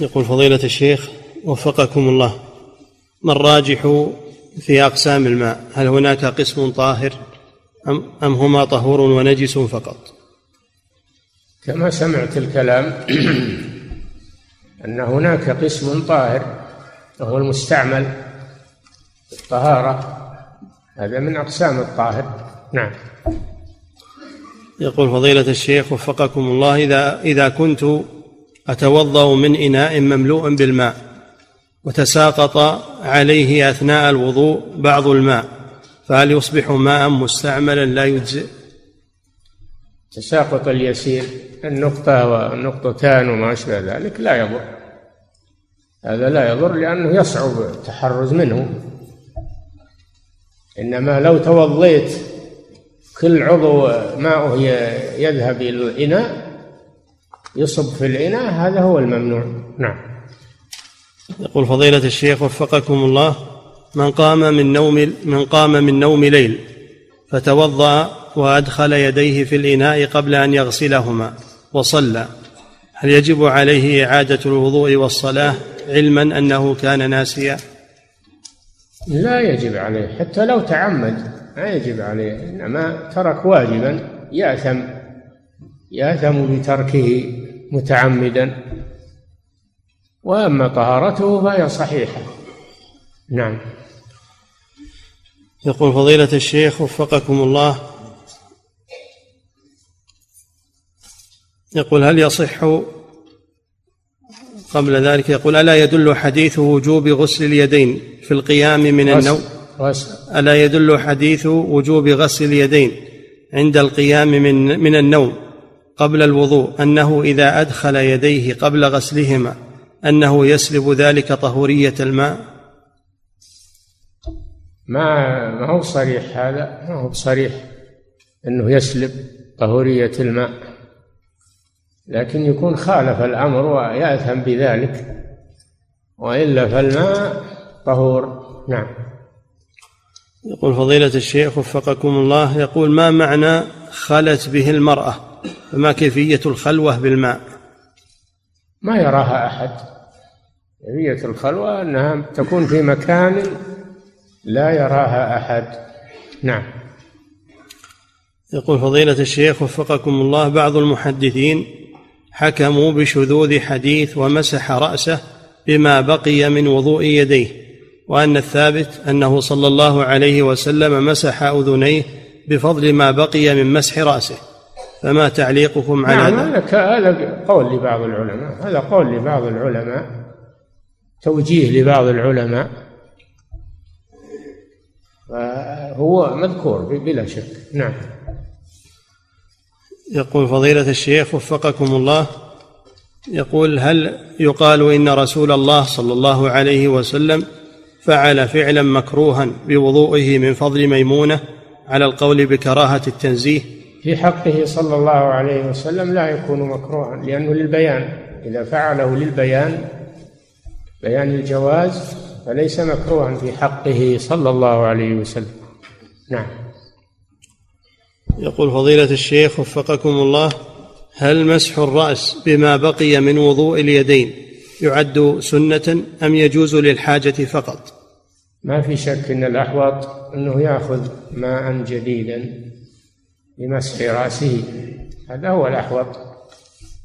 [SPEAKER 2] يقول فضيلة الشيخ وفقكم الله ما الراجح في أقسام الماء؟ هل هناك قسم طاهر أم, أم هما طهور ونجس فقط؟
[SPEAKER 1] كما سمعت الكلام أن هناك قسم طاهر وهو المستعمل الطهارة. هذا من أقسام الطاهر. نعم.
[SPEAKER 2] يقول فضيلة الشيخ وفقكم الله إذا إذا كنت أتوضأ من إناء مملوء بالماء وتساقط عليه أثناء الوضوء بعض الماء فهل يصبح ماء مستعملا لا يجزئ؟
[SPEAKER 1] تساقط اليسير النقطة والنقطتان وما أشبه ذلك لا يضر. هذا لا يضر لأنه يصعب التحرز منه. إنما لو توضيت كل عضو ماؤه يذهب إلى الإناء يصب في الإناء هذا هو الممنوع. نعم.
[SPEAKER 2] يقول فضيلة الشيخ وفقكم الله من قام من نوم من قام من نوم ليل فتوضأ وأدخل يديه في الإناء قبل أن يغسلهما وصلى هل يجب عليه إعادة الوضوء والصلاة علما أنه كان ناسيا؟
[SPEAKER 1] لا يجب عليه حتى لو تعمد ما يجب عليه إنما ترك واجبا يأثم. يأثم بتركه متعمدا وأما طهارته فهي صحيحة. نعم.
[SPEAKER 2] يقول فضيلة الشيخ وفقكم الله. يقول هل يصح قبل ذلك يقول ألا يدل حديث وجوب غسل اليدين في القيام من النوم؟ ألا يدل حديث وجوب غسل اليدين عند القيام من من النوم؟ قبل الوضوء أنه إذا أدخل يديه قبل غسلهما أنه يسلب ذلك طهورية الماء.
[SPEAKER 1] ما ما هو صريح هذا؟ ما هو صريح أنه يسلب طهورية الماء. لكن يكون خالف الأمر ويأثم بذلك. وإلا فالماء طهور. نعم.
[SPEAKER 2] يقول فضيلة الشيخ وفقكم الله يقول ما معنى خلت به المرأة؟ فما كيفية الخلوة بالماء؟
[SPEAKER 1] ما يراها أحد. كيفية الخلوة أنها تكون في مكان لا يراها أحد. نعم.
[SPEAKER 2] يقول فضيلة الشيخ وفقكم الله بعض المحدثين حكموا بشذوذ حديث ومسح رأسه بما بقي من وضوء يديه وأن الثابت أنه صلى الله عليه وسلم مسح أذنيه بفضل ما بقي من مسح رأسه. فما تعليقكم على
[SPEAKER 1] نعم هذا؟ هذا قول لبعض العلماء هذا قول لبعض العلماء توجيه لبعض العلماء. هو مذكور بلا شك. نعم.
[SPEAKER 2] يقول فضيلة الشيخ وفقكم الله يقول هل يقال إن رسول الله صلى الله عليه وسلم فعل فعلا مكروها بوضوئه من فضل ميمونة على القول بكراهة التنزيه؟
[SPEAKER 1] في حقه صلى الله عليه وسلم لا يكون مكروها لأنه للبيان. إذا فعله للبيان بيان الجواز فليس مكروها في حقه صلى الله عليه وسلم. نعم.
[SPEAKER 2] يقول فضيلة الشيخ وفقكم الله هل مسح الرأس بما بقي من وضوء اليدين يعد سنة أم يجوز للحاجة فقط؟
[SPEAKER 1] ما في شك أن الأحوط أنه يأخذ ماء جديدا. لمسح رأسه. هذا هو الأحوط.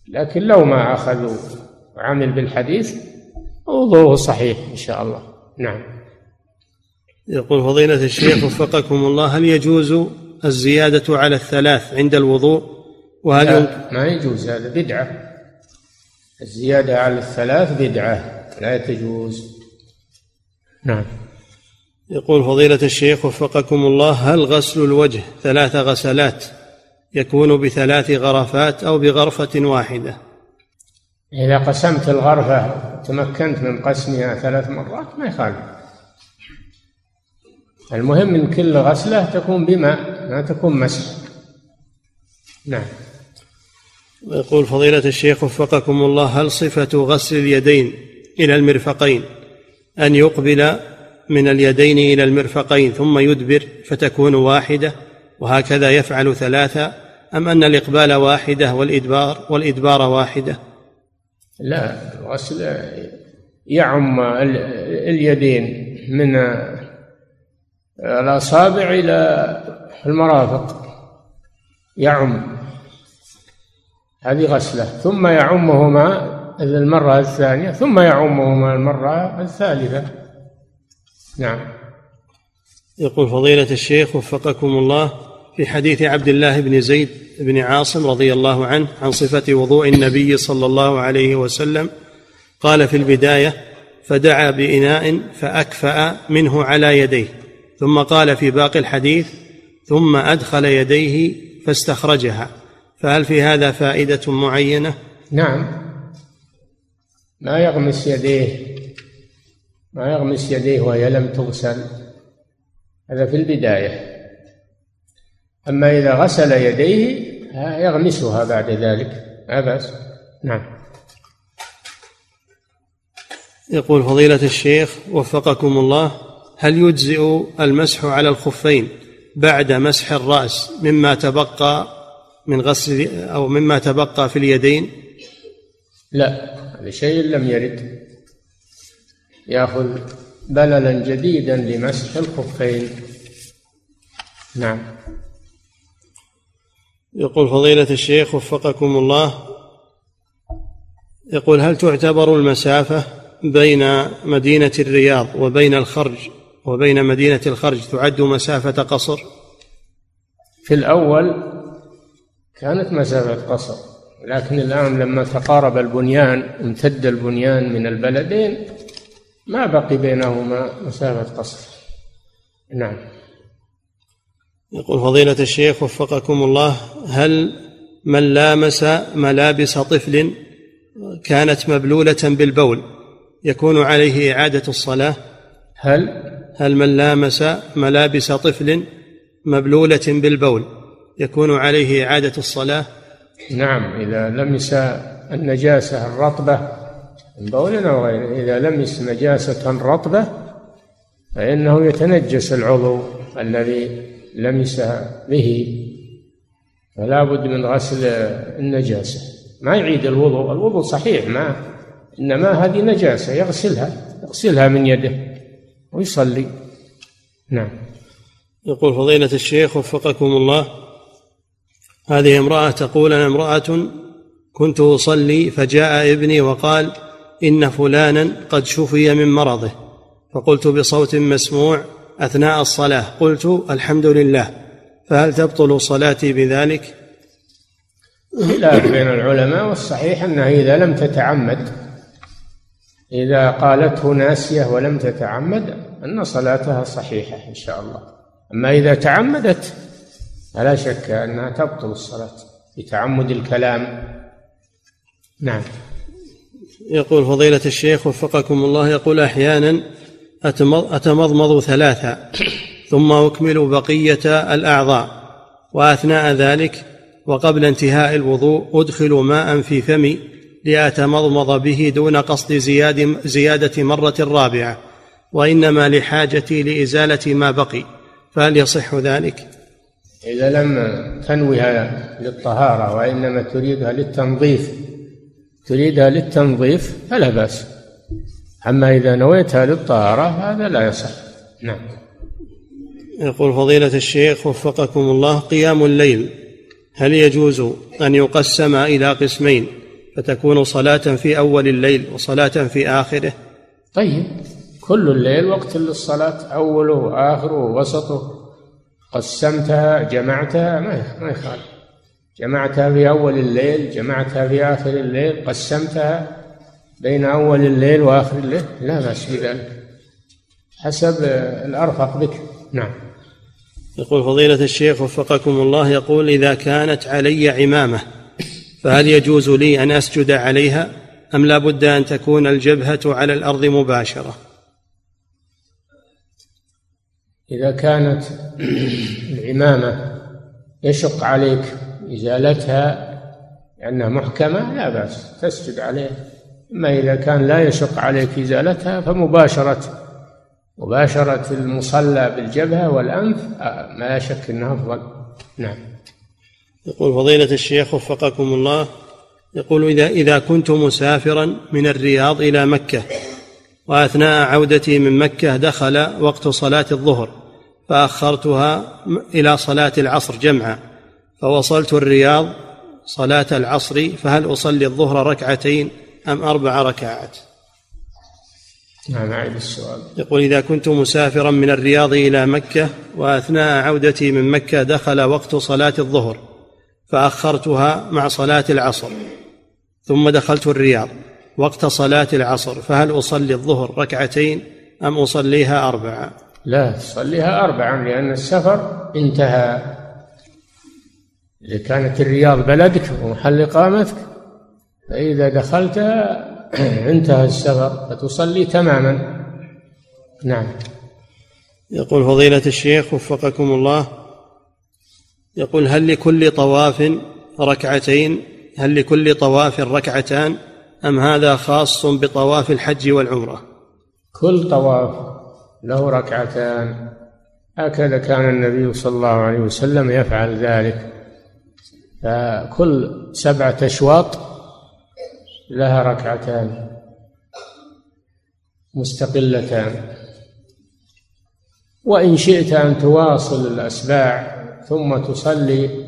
[SPEAKER 1] لكن لو ما أخذوا وعمل بالحديث وضوءه صحيح إن شاء الله. نعم.
[SPEAKER 2] يقول فضيلة الشيخ وفقكم الله هل يجوز الزيادة على الثلاث عند الوضوء؟
[SPEAKER 1] وهل لا ما يجوز هذا بدعة. الزيادة على الثلاث بدعة لا تجوز. نعم.
[SPEAKER 2] يقول فضيلة الشيخ وفقكم الله هل غسل الوجه ثلاث غسلات يكون بثلاث غرفات أو بغرفة واحدة؟
[SPEAKER 1] إذا قسمت الغرفة تمكنت من قسمها ثلاث مرات ما يخالف. المهم من كل غسلة تكون بماء ما تكون مسح. نعم.
[SPEAKER 2] يقول فضيلة الشيخ وفقكم الله هل صفة غسل اليدين إلى المرفقين أن يقبل من اليدين إلى المرفقين ثم يدبر فتكون واحدة وهكذا يفعل ثلاثة أم أن الإقبال واحدة والإدبار والإدبار واحدة؟
[SPEAKER 1] لا الغسل يعم اليدين من الأصابع إلى المرافق. يعم. هذه غسلة. ثم يعمهما المرة الثانية ثم يعمهما المرة الثالثة. نعم.
[SPEAKER 2] يقول فضيلة الشيخ وفقكم الله في حديث عبد الله بن زيد بن عاصم رضي الله عنه عن صفة وضوء النبي صلى الله عليه وسلم قال في البداية فدعا بإناء فأكفأ منه على يديه ثم قال في باقي الحديث ثم أدخل يديه فاستخرجها فهل في هذا فائدة معينة؟
[SPEAKER 1] نعم. ما يغمس يديه. ما يغمس يديه وهي لم تغسل. هذا في البداية. أما إذا غسل يديه يغمسها بعد ذلك. لا بأس. نعم.
[SPEAKER 2] يقول فضيلة الشيخ وفقكم الله هل يجزئ المسح على الخفين بعد مسح الرأس مما تبقى من غسل أو مما تبقى في اليدين؟
[SPEAKER 1] لا هذا شيء لم يرد. يأخذ بللا جديدا لمسح الخفين نعم
[SPEAKER 2] يقول فضيلة الشيخ وفقكم الله يقول هل تعتبر المسافة بين مدينة الرياض وبين الخرج وبين مدينة الخرج تعد مسافة قصر؟
[SPEAKER 1] في الأول كانت مسافة قصر لكن الآن لما تقارب البنيان امتد البنيان من البلدين ما بقي بينهما مسافة قصر. نعم.
[SPEAKER 2] يقول فضيلة الشيخ وفقكم الله هل من لامس ملابس طفل كانت مبلولة بالبول يكون عليه إعادة الصلاة؟
[SPEAKER 1] هل؟
[SPEAKER 2] هل من لامس ملابس طفل مبلولة بالبول يكون عليه إعادة الصلاة؟
[SPEAKER 1] نعم إذا لمس النجاسة الرطبة بول أو غيره إذا لمس نجاسة رطبة فإنه يتنجس العضو الذي لمس به. فلا بد من غسل النجاسة. ما يعيد الوضوء. الوضوء صحيح ما إنما هذه نجاسة يغسلها يغسلها من يده ويصلي. نعم.
[SPEAKER 2] يقول فضيلة الشيخ وفقكم الله هذه امرأة تقول أنا امرأة كنت أصلي فجاء ابني وقال إن فلانا قد شفي من مرضه. فقلت بصوت مسموع أثناء الصلاة. قلت الحمد لله. فهل تبطل صلاتي بذلك؟
[SPEAKER 1] خلاف بين العلماء والصحيح أنها إذا لم تتعمد إذا قالته ناسية ولم تتعمد أن صلاتها صحيحة إن شاء الله. أما إذا تعمدت فلا شك أنها تبطل الصلاة بتعمد الكلام. نعم.
[SPEAKER 2] يقول فضيلة الشيخ وفقكم الله يقول أحيانا أتمضمض ثلاثا ثم أكمل بقية الأعضاء وأثناء ذلك وقبل انتهاء الوضوء أدخل ماء في فمي لأتمضمض به دون قصد زياد زيادة مرة رابعة وإنما لحاجتي لإزالة ما بقي فهل يصح ذلك؟
[SPEAKER 1] إذا لم تنويها للطهارة وإنما تريدها للتنظيف تريدها للتنظيف فلا بأس. أما إذا نويتها للطهارة هذا لا يصح. نعم.
[SPEAKER 2] يقول فضيلة الشيخ وفقكم الله قيام الليل هل يجوز أن يقسم إلى قسمين؟ فتكون صلاة في أول الليل وصلاة في آخره.
[SPEAKER 1] طيب. كل الليل وقت للصلاة أوله وآخره ووسطه. قسمتها جمعتها ما يخالف. جمعتها في أول الليل جمعتها في آخر الليل قسمتها بين أول الليل وآخر الليل. لا بأس بذلك. حسب الأرفق بك. نعم.
[SPEAKER 2] يقول فضيلة الشيخ وفقكم الله يقول إذا كانت علي عمامة فهل يجوز لي أن أسجد عليها؟ أم لا بد أن تكون الجبهة على الأرض مباشرة؟
[SPEAKER 1] إذا كانت العمامة يشق عليك إزالتها لأنها محكمة لا بأس تسجد عليها أما إذا كان لا يشق عليك إزالتها فمباشرة مباشرة المصلى بالجبهة والأنف آه، ما شك أنه أفضل. نعم.
[SPEAKER 2] يقول فضيلة الشيخ وفقكم الله يقول إذا إذا كنت مسافرا من الرياض إلى مكة وأثناء عودتي من مكة دخل وقت صلاة الظهر فأخرتها إلى صلاة العصر جمعا. فوصلت الرياض صلاة العصر فهل أصلي الظهر ركعتين أم أربع ركعات؟
[SPEAKER 1] نعم أعيد السؤال.
[SPEAKER 2] يقول إذا كنت مسافرا من الرياض إلى مكة وأثناء عودتي من مكة دخل وقت صلاة الظهر فأخرتها مع صلاة العصر ثم دخلت الرياض وقت صلاة العصر فهل أصلي الظهر ركعتين أم أصليها أربعة؟
[SPEAKER 1] لا تصليها أربعا لأن السفر انتهى. إذا كانت الرياض بلدك ومحل إقامتك فإذا دخلتها انتهى السفر فتصلي تماما. نعم.
[SPEAKER 2] يقول فضيلة الشيخ وفقكم الله يقول هل لكل طواف ركعتين هل لكل طواف ركعتان أم هذا خاص بطواف الحج والعمرة؟
[SPEAKER 1] كل طواف له ركعتان. هكذا كان النبي صلى الله عليه وسلم يفعل ذلك. فكل سبعة أشواط لها ركعتان مستقلتان. وإن شئت أن تواصل الأسباع ثم تصلي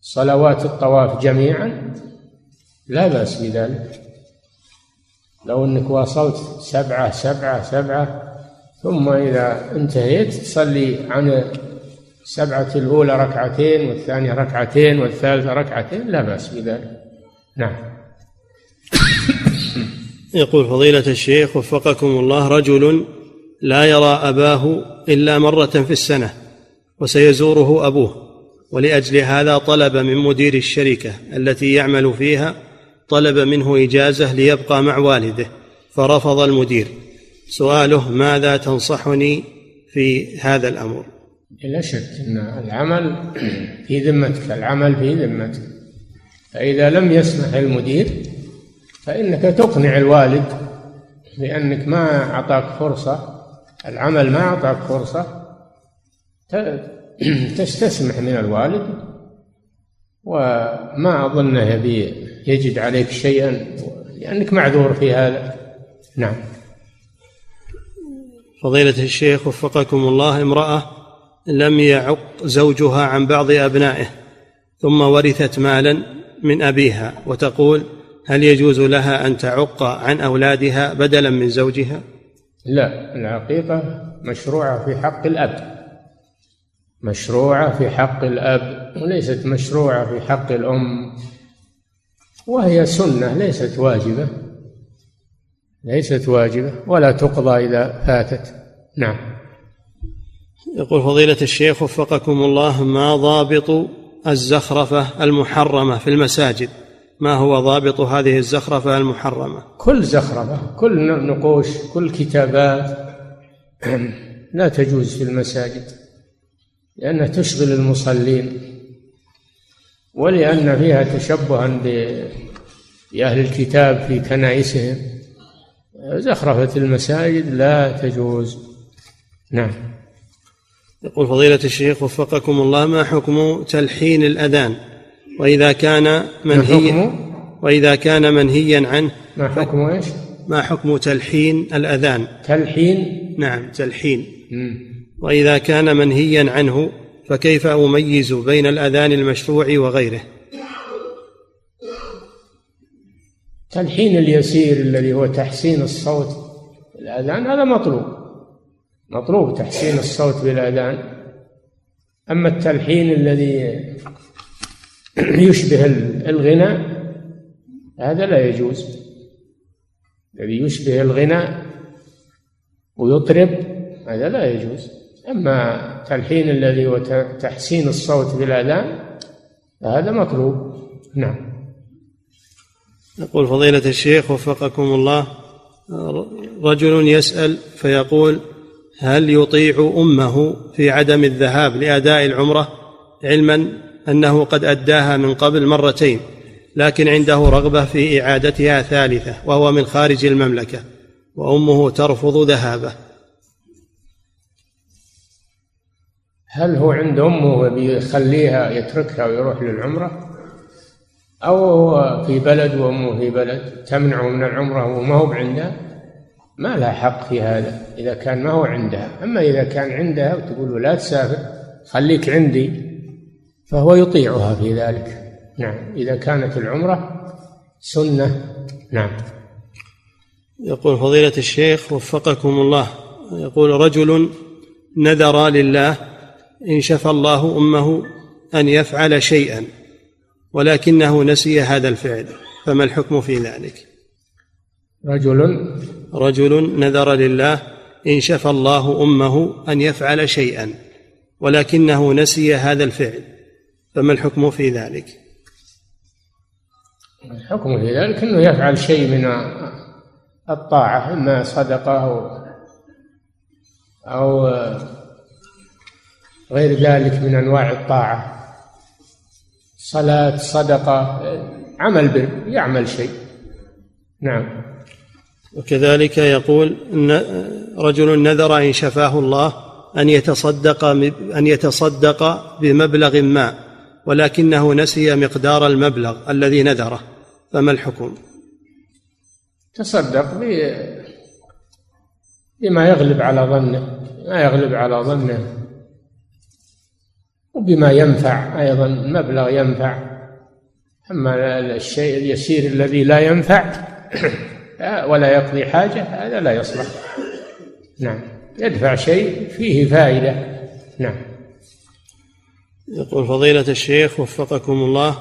[SPEAKER 1] صلوات الطواف جميعا لا بأس بذلك. لو أنك واصلت سبعة سبعة سبعة ثم إذا انتهيت تصلي عن السبعة الأولى ركعتين والثانية ركعتين والثالثة ركعتين لا بأس بذلك. نعم.
[SPEAKER 2] يقول فضيلة الشيخ وفقكم الله رجل لا يرى أباه إلا مرة في السنة وسيزوره أبوه ولأجل هذا طلب من مدير الشركة التي يعمل فيها طلب منه إجازة ليبقى مع والده فرفض المدير. سؤاله ماذا تنصحني في هذا الأمر؟
[SPEAKER 1] لا شك أن العمل في ذمتك العمل في ذمتك. فإذا لم يسمح المدير فإنك تقنع الوالد بأنك ما أعطاك فرصة العمل ما أعطاك فرصة تستسمح من الوالد. وما أظنه يجد عليك شيئا لأنك معذور في هذا. نعم.
[SPEAKER 2] فضيلة الشيخ وفقكم الله امرأة لم يعق زوجها عن بعض أبنائه ثم ورثت مالا من أبيها وتقول هل يجوز لها أن تعق عن أولادها بدلا من زوجها؟
[SPEAKER 1] لا العقيقة مشروعة في حق الأب. مشروعة في حق الأب وليست مشروعة في حق الأم وهي سنة ليست واجبة ليست واجبة ولا تقضى إذا فاتت. نعم.
[SPEAKER 2] يقول فضيلة الشيخ وفقكم الله ما ضابط الزخرفة المحرمة في المساجد؟ ما هو ضابط هذه الزخرفة المحرمة؟
[SPEAKER 1] كل زخرفة كل نقوش كل كتابات لا تجوز في المساجد لأنها تشغل المصلين ولأن فيها تشبها بأهل الكتاب في كنائسهم. زخرفة المساجد لا تجوز. نعم.
[SPEAKER 2] يقول فضيلة الشيخ وفقكم الله ما حكم تلحين الأذان؟ وإذا كان منهيا وإذا كان منهيا عنه
[SPEAKER 1] ما حكم إيش؟
[SPEAKER 2] ما حكم تلحين الأذان؟
[SPEAKER 1] تلحين؟
[SPEAKER 2] نعم تلحين. مم. وإذا كان منهيا عنه فكيف أميز بين الأذان المشروع وغيره؟
[SPEAKER 1] تلحين اليسير الذي هو تحسين الصوت الأذان هذا مطلوب. مطلوب تحسين الصوت بالأذان أما التلحين الذي يشبه الغنى هذا لا يجوز. الذي يشبه الغنى ويطرب هذا لا يجوز. أما تلحين الذي هو تحسين الصوت بالأذان فهذا مطلوب. نعم.
[SPEAKER 2] يقول فضيلة الشيخ وفقكم الله رجل يسأل فيقول هل يطيع أمه في عدم الذهاب لأداء العمرة علما أنه قد أداها من قبل مرتين لكن عنده رغبة في إعادتها ثالثة وهو من خارج المملكة وأمه ترفض ذهابه؟
[SPEAKER 1] هل هو عند أمه بيخليها يتركها ويروح للعمرة؟ أو هو في بلد وأمه في بلد تمنعه من العمرة وما هو عندها ما لها حق في هذا إذا كان ما هو عندها. أما إذا كان عندها وتقول لا تسافر خليك عندي فهو يطيعها في ذلك. نعم. إذا كانت العمرة سنة. نعم.
[SPEAKER 2] يقول فضيلة الشيخ وفقكم الله. يقول رجل نذر لله إن شفى الله أمه أن يفعل شيئا ولكنه نسي هذا الفعل فما الحكم في ذلك؟
[SPEAKER 1] رجل
[SPEAKER 2] رجل نذر لله إن شفى الله أمه أن يفعل شيئا ولكنه نسي هذا الفعل. فما الحكم في ذلك؟
[SPEAKER 1] الحكم في ذلك أنه يفعل شيء من الطاعة إما صدقة أو أو غير ذلك من أنواع الطاعة. صلاة صدقة عمل بر يعمل شيء. نعم.
[SPEAKER 2] وكذلك يقول رجل نذر إن شفاه الله أن يتصدق أن يتصدق بمبلغ ما ولكنه نسي مقدار المبلغ الذي نذره. فما الحكم؟
[SPEAKER 1] تصدق بما يغلب على ظنه ما يغلب على ظنه. وبما ينفع أيضا مبلغ ينفع. أما الشيء اليسير الذي لا ينفع ولا يقضي حاجة هذا لا يصلح. نعم. يدفع شيء فيه فائدة. نعم.
[SPEAKER 2] يقول فضيلة الشيخ وفقكم الله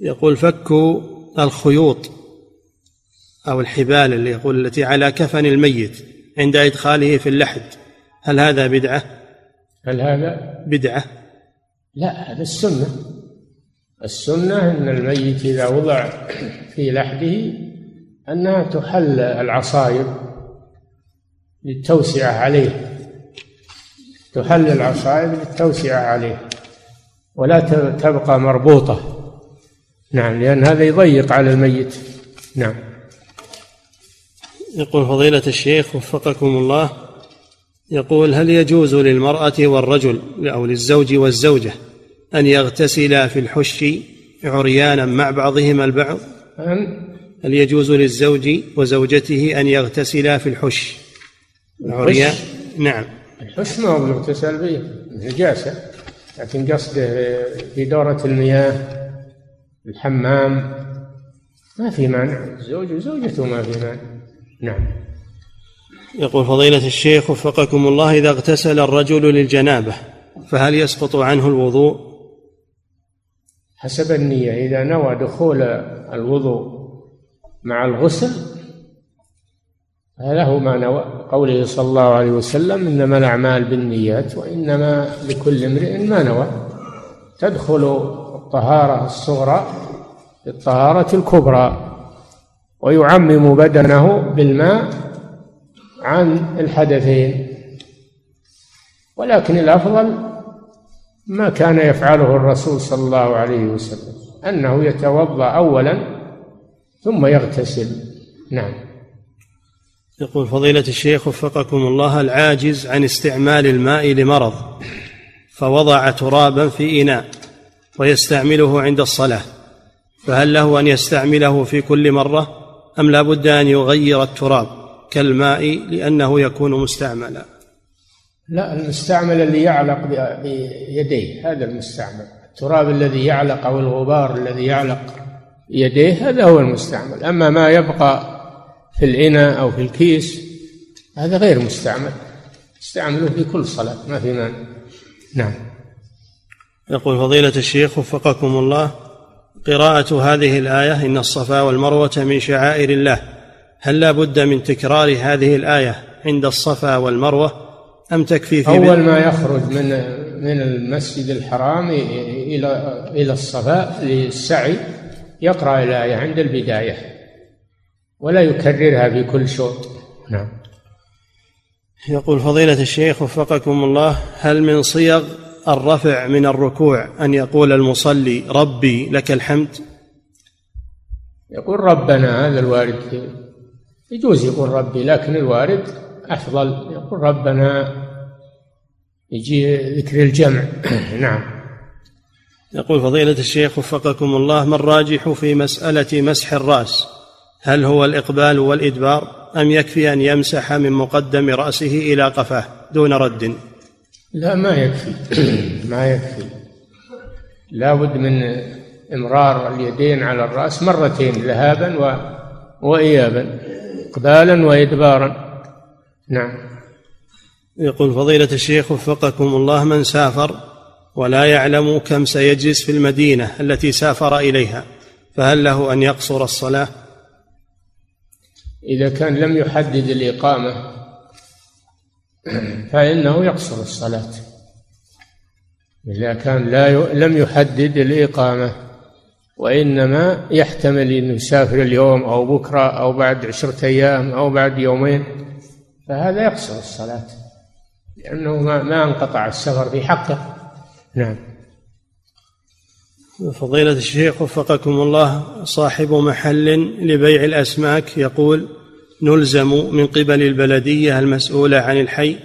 [SPEAKER 2] يقول فك الخيوط أو الحبال اللي يقول التي على كفن الميت عند إدخاله في اللحد. هل هذا بدعة؟
[SPEAKER 1] هل هذا؟
[SPEAKER 2] بدعة؟
[SPEAKER 1] لا هذا السنة. السنة أن الميت إذا وضع في لحده أنها تحل العصائب للتوسعة عليه. تحل العصائب للتوسعة عليه. ولا تبقى مربوطة. نعم لأن هذا يضيق على الميت. نعم.
[SPEAKER 2] يقول فضيلة الشيخ وفقكم الله يقول هل يجوز للمرأة والرجل أو للزوج والزوجة أن يغتسلا في الحش عريانا مع بعضهما البعض؟ هل يجوز للزوج وزوجته أن يغتسلا في الحش عريان؟ نعم.
[SPEAKER 1] الحش ما هو يغتسل به نجاسة لكن قصده في دورة المياه الحمام ما في مانع. الزوج وزوجته ما في مانع. نعم.
[SPEAKER 2] يقول فضيلة الشيخ وفقكم الله إذا اغتسل الرجل للجنابة فهل يسقط عنه الوضوء؟
[SPEAKER 1] حسب النية إذا نوى دخول الوضوء مع الغسل فله ما نوى. قوله صلى الله عليه وسلم إنما الأعمال بالنيات وإنما لكل امرئ ما نوى. تدخل الطهارة الصغرى بالطهارة الكبرى ويعمم بدنه بالماء عن الحدثين. ولكن الأفضل ما كان يفعله الرسول صلى الله عليه وسلم أنه يتوضأ اولا ثم يغتسل. نعم.
[SPEAKER 2] يقول فضيلة الشيخ وفقكم الله العاجز عن استعمال الماء لمرض فوضع ترابا في إناء ويستعمله عند الصلاة فهل له أن يستعمله في كل مرة أم لا بد أن يغير التراب كالماء لأنه يكون مستعملا؟
[SPEAKER 1] لا المستعمل اللي يعلق بيديه هذا المستعمل. التراب الذي يعلق أو الغبار الذي يعلق يديه هذا هو المستعمل. أما ما يبقى في الإناء أو في الكيس هذا غير مستعمل. استعمله في كل صلاة ما في مانع. نعم.
[SPEAKER 2] يقول فضيلة الشيخ وفقكم الله قراءة هذه الآية إن الصفا والمروة من شعائر الله هل لا بد من تكرار هذه الآية عند الصفا والمروة؟ أم تكفي في
[SPEAKER 1] أول ما يخرج من من المسجد الحرام إلى إلى الصفا للسعي يقرأ الآية عند البداية ولا يكررها في كل شوط. نعم.
[SPEAKER 2] يقول فضيلة الشيخ وفقكم الله هل من صيغ الرفع من الركوع أن يقول المصلي ربي لك الحمد؟
[SPEAKER 1] يقول ربنا هذا الوارد. يجوز يقول ربي لكن الوارد أفضل. يقول ربنا يجي ذكر الجمع. نعم.
[SPEAKER 2] يقول فضيلة الشيخ وفقكم الله ما الراجح في مسألة مسح الرأس؟ هل هو الإقبال والإدبار أم يكفي أن يمسح من مقدم رأسه إلى قفاه دون رد؟
[SPEAKER 1] لا ما يكفي. ما يكفي. لابد من إمرار اليدين على الرأس مرتين ذهابا و... وإيابا إقبالا وإدبارا. نعم.
[SPEAKER 2] يقول فضيلة الشيخ وفقكم الله من سافر ولا يعلم كم سيجلس في المدينة التي سافر إليها فهل له أن يقصر الصلاة؟
[SPEAKER 1] إذا كان لم يحدد الإقامة فإنه يقصر الصلاة. إذا كان لا لم يحدد الإقامة وإنما يحتمل أن يسافر اليوم أو بكرة أو بعد عشرة أيام أو بعد يومين فهذا يقصر الصلاة. لأنه ما, ما انقطع السفر في حقه. نعم.
[SPEAKER 2] فضيلة الشيخ وفقكم الله صاحب محل لبيع الأسماك يقول نلزم من قبل البلدية المسؤولة عن الحي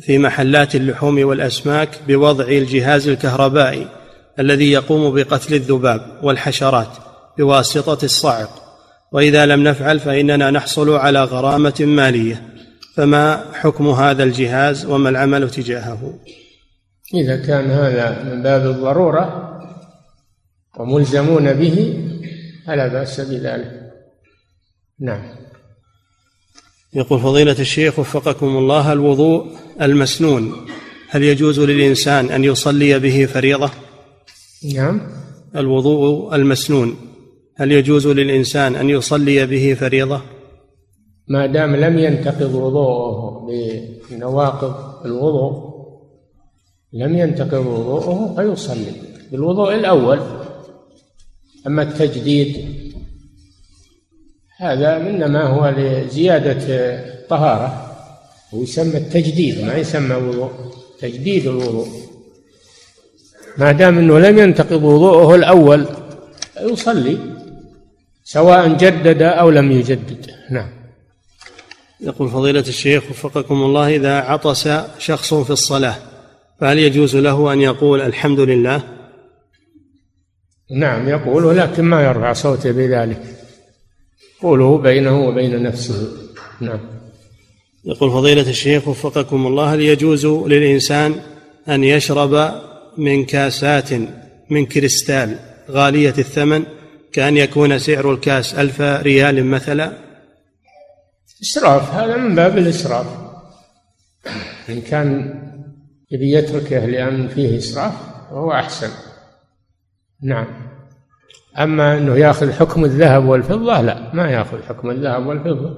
[SPEAKER 2] في محلات اللحوم والأسماك بوضع الجهاز الكهربائي الذي يقوم بقتل الذباب والحشرات بواسطة الصعق. وإذا لم نفعل فإننا نحصل على غرامة مالية. فما حكم هذا الجهاز وما العمل تجاهه
[SPEAKER 1] إذا كان هذا من باب الضرورة وملزمون به فلا بأس بذلك نعم
[SPEAKER 2] يقول فضيلة الشيخ وفقكم الله الوضوء المسنون هل يجوز للإنسان أن يصلي به فريضة؟
[SPEAKER 1] نعم
[SPEAKER 2] الوضوء المسنون هل يجوز للإنسان أن يصلي به فريضة؟
[SPEAKER 1] ما دام لم ينتقض وضوءه بنواقض الوضوء لم ينتقض وضوءه فيصلي بالوضوء الأول. أما التجديد هذا إنما هو لزيادة طهارة ويسمى التجديد ما يسمى وضوء تجديد الوضوء. ما دام إنه لم ينتقض وضوءه الأول يصلي سواء جدد أو لم يجدد. نعم.
[SPEAKER 2] يقول فضيلة الشيخ وفقكم الله إذا عطس شخص في الصلاة فهل يجوز له أن يقول الحمد لله؟
[SPEAKER 1] نعم يقول ولكن ما يرفع صوته بذلك. قوله بينه وبين نفسه. نعم.
[SPEAKER 2] يقول فضيلة الشيخ وفقكم الله هل يجوز للإنسان أن يشرب من كاسات من كريستال غالية الثمن كأن يكون سعر الكاس ألف ريال مثلا؟
[SPEAKER 1] إسراف هذا من باب الإسراف إن كان يبي يتركه لأن فيه إسراف فهو أحسن. نعم. أما أنه يأخذ حكم الذهب والفضة لا ما يأخذ حكم الذهب والفضة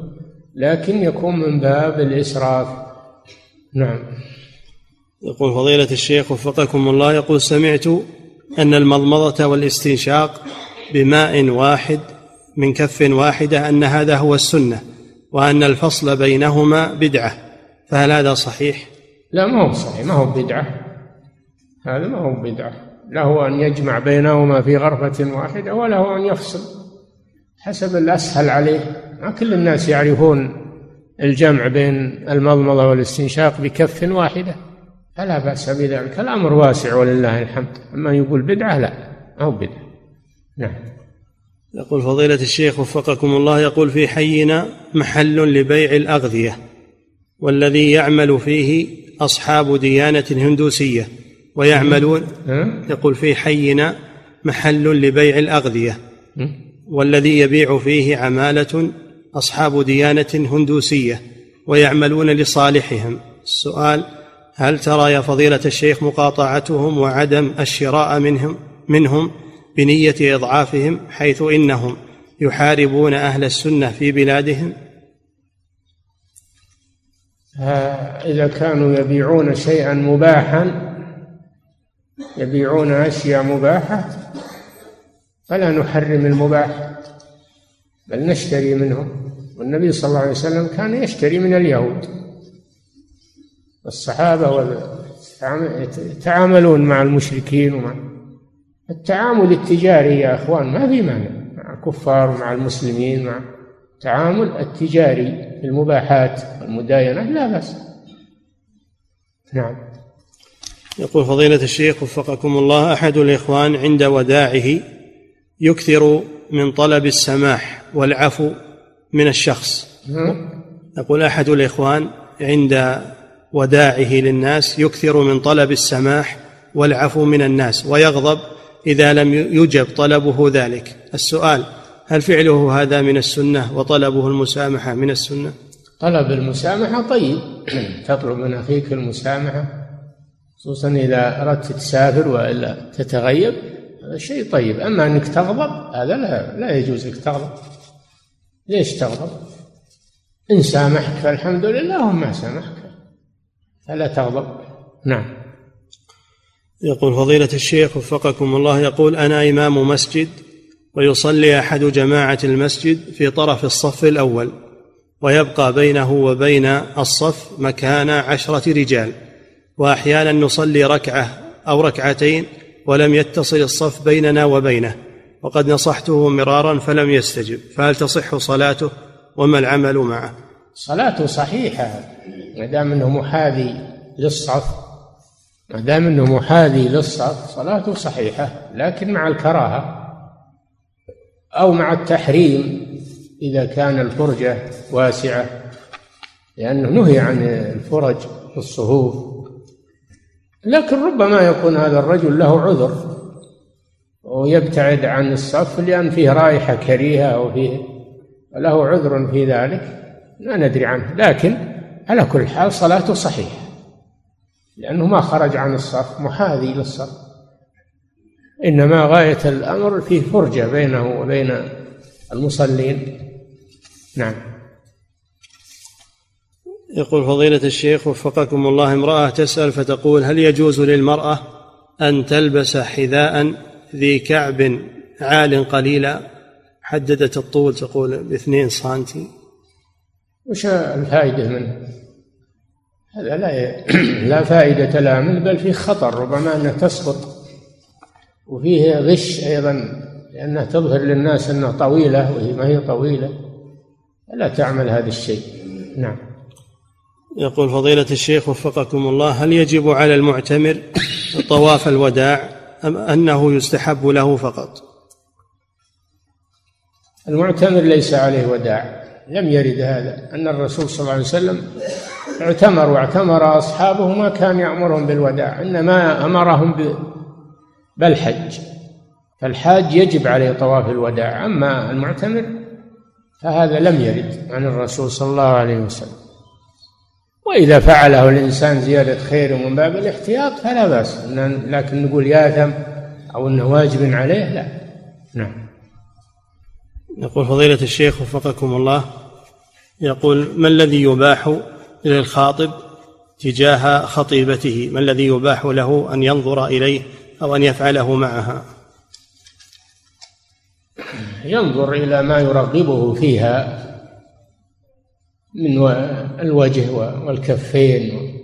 [SPEAKER 1] لكن يكون من باب الإسراف نعم.
[SPEAKER 2] يقول فضيلة الشيخ وفقكم الله يقول سمعت أن المضمضة والاستنشاق بماء واحد من كف واحدة أن هذا هو السنة. وأن الفصل بينهما بدعة فهل هذا صحيح؟
[SPEAKER 1] لا ما هو صحيح ما هو بدعة. هذا ما هو بدعة. له أن يجمع بينهما في غرفة واحدة وله أن يفصل حسب الأسهل عليه. ما كل الناس يعرفون الجمع بين المضمضة والاستنشاق بكف واحدة. فلا بأس بذلك. الأمر واسع ولله الحمد. أما يقول بدعة لا أو بدعة. نعم.
[SPEAKER 2] يقول فضيلة الشيخ وفقكم الله يقول في حينا محل لبيع الأغذية والذي يعمل فيه أصحاب ديانة هندوسية ويعملون يقول في حينا محل لبيع الأغذية والذي يبيع فيه عمالة أصحاب ديانة هندوسية ويعملون لصالحهم. السؤال هل ترى يا فضيلة الشيخ مقاطعتهم وعدم الشراء منهم منهم بنية إضعافهم حيث إنهم يحاربون أهل السنة في بلادهم؟
[SPEAKER 1] إذا كانوا يبيعون شيئا مباحا يبيعون أشياء مباحة فلا نحرم المباح بل نشتري منهم. والنبي صلى الله عليه وسلم كان يشتري من اليهود. الصحابة يتعاملون مع المشركين ومع التعامل التجاري يا أخوان ما في مانع مع الكفار ومع المسلمين مع التعامل التجاري في المباحات والمداينة لا بأس. نعم.
[SPEAKER 2] يقول فضيلة الشيخ وفقكم الله أحد الإخوان عند وداعه يكثر من طلب السماح والعفو من الشخص. يقول أحد الإخوان عند وداعه للناس يكثر من طلب السماح والعفو من الناس ويغضب إذا لم يجب طلبه ذلك. السؤال هل فعله هذا من السنة وطلبه المسامحة من السنة؟
[SPEAKER 1] طلب المسامحة طيب. تطلب من أخيك المسامحة خصوصا إذا أردت تسافر وإلا تتغيب هذا شيء طيب. أما أنك تغضب هذا لا لا يجوز لك تغضب. ليش تغضب؟ إن سامحك فالحمد لله وما سامحك فلا تغضب. نعم.
[SPEAKER 2] يقول فضيلة الشيخ وفقكم الله يقول أنا إمام مسجد ويصلي أحد جماعة المسجد في طرف الصف الأول ويبقى بينه وبين الصف مكان عشرة رجال وأحيانا نصلي ركعة أو ركعتين ولم يتصل الصف بيننا وبينه وقد نصحته مرارا فلم يستجب فهل تصح صلاته؟ وما العمل معه؟
[SPEAKER 1] صلاته صحيحة ما دام أنه محاذي للصف ما دام أنه محاذي للصف صلاته صحيحة لكن مع الكراهة أو مع التحريم إذا كان الفرجة واسعة لأنه نهي عن الفرج في الصفوف لكن ربما يكون هذا الرجل له عذر ويبتعد عن الصف لأن فيه رائحة كريهة أو فيه له عذر في ذلك لا ندري عنه. لكن على كل حال صلاته صحيحة. لأنه ما خرج عن الصف محاذي للصف إنما غاية الأمر فيه فرجة بينه وبين المصلين. نعم.
[SPEAKER 2] يقول فضيلة الشيخ وفقكم الله امرأة تسأل فتقول هل يجوز للمرأة أن تلبس حذاء ذي كعب عال قليلا؟ حددت الطول تقول باثنين سنتي.
[SPEAKER 1] وش الفائدة منه؟ هذا لا لا فائدة لها منه بل فيه خطر ربما أنها تسقط. وفيه غش أيضا لأنها تظهر للناس أنها طويلة وهي ما هي طويلة. لا تعمل هذا الشيء. نعم.
[SPEAKER 2] يقول فضيلة الشيخ وفقكم الله هل يجب على المعتمر طواف الوداع أم أنه يستحب له فقط؟
[SPEAKER 1] المعتمر ليس عليه وداع. لم يرد هذا. أن الرسول صلى الله عليه وسلم اعتمر واعتمر أصحابه ما كان يأمرهم بالوداع إنما أمرهم بالحج. فالحاج يجب عليه طواف الوداع أما المعتمر فهذا لم يرد عن الرسول صلى الله عليه وسلم. وإذا فعله الإنسان زيادة خير من باب الاحتياط فلا بأس لكن نقول ياثم أو أنه واجب عليه لا. نعم.
[SPEAKER 2] يقول فضيلة الشيخ وفقكم الله يقول ما الذي يباح للخاطب تجاه خطيبته ما الذي يباح له أن ينظر إليه أو أن يفعله معها؟
[SPEAKER 1] ينظر إلى ما يرغبه فيها من الوجه والكفين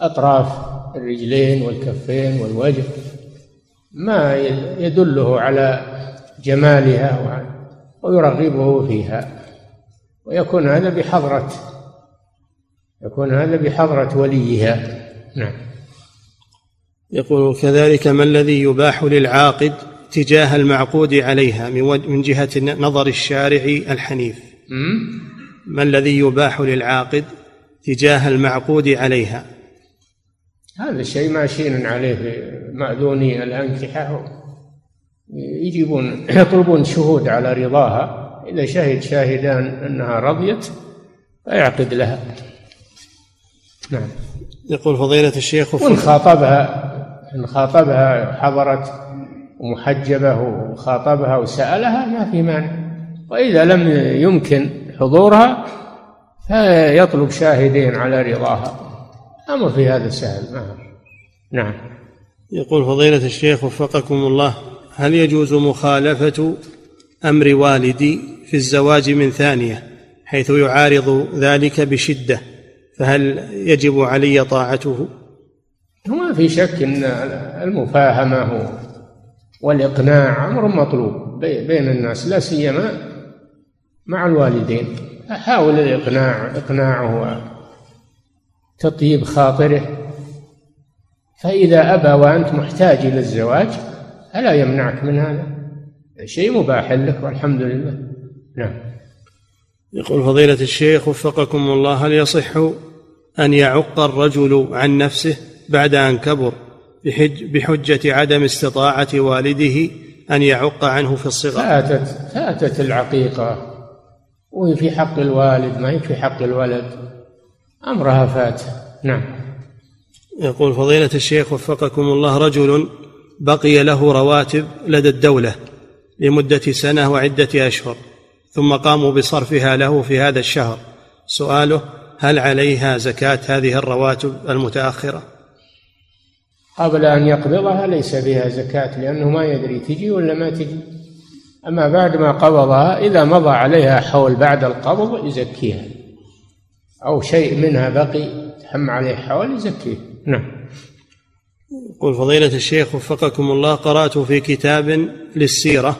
[SPEAKER 1] أطراف الرجلين والكفين والوجه ما يدله على جمالها ويرغبه فيها ويكون هذا بحضرة يكون هذا بحضرة وليها. نعم.
[SPEAKER 2] يقول كذلك ما الذي يباح للعاقد تجاه المعقود عليها من جهة نظر الشارع الحنيف؟ ما الذي يباح للعاقد تجاه المعقود عليها؟
[SPEAKER 1] هذا الشيء ماشيين عليه مأذوني الأنكحة يجيبون يطلبون شهود على رضاها. إذا شهد شاهدان أنها رضيت فيعقد لها. نعم.
[SPEAKER 2] يقول فضيلة الشيخ
[SPEAKER 1] وإن خاطبها إن خاطبها حضرت محجبة وخاطبها وسألها ما في مانع. وإذا لم يمكن حضورها فيطلب شاهدين على رضاها. أمر في هذا سهل ما نعم.
[SPEAKER 2] يقول فضيلة الشيخ وفقكم الله هل يجوز مخالفة أمر والدي في الزواج من ثانية حيث يعارض ذلك بشدة؟ فهل يجب علي طاعته؟
[SPEAKER 1] ما في شك أن المفاهمة والإقناع أمر مطلوب بين الناس لا سيما مع الوالدين. حاول الإقناع إقناعه وتطيب خاطره. فإذا أبى وأنت محتاج إلى الزواج فلا يمنعك من هذا؟ شيء مباح لك والحمد لله. نعم.
[SPEAKER 2] يقول فضيلة الشيخ وفقكم الله هل يصح أن يعق الرجل عن نفسه بعد أن كبر بحج بحجة عدم استطاعة والده أن يعق عنه في الصغر.
[SPEAKER 1] فاتت فاتت العقيقة. وهي في حق الوالد ما هي في حق الولد أمرها فات. نعم.
[SPEAKER 2] يقول فضيلة الشيخ وفقكم الله رجل بقي له رواتب لدى الدولة لمدة سنة وعدة أشهر ثم قاموا بصرفها له في هذا الشهر. سؤاله هل عليها زكاة هذه الرواتب المتأخرة؟
[SPEAKER 1] قبل أن يقبضها ليس فيها زكاة لأنه ما يدري تجي ولا ما تجي. أما بعد ما قبضها إذا مضى عليها حول بعد القبض يزكيها. أو شيء منها بقي تحم عليه حول يزكيه. نعم.
[SPEAKER 2] يقول فضيلة الشيخ وفقكم الله قرأت في كتاب للسيرة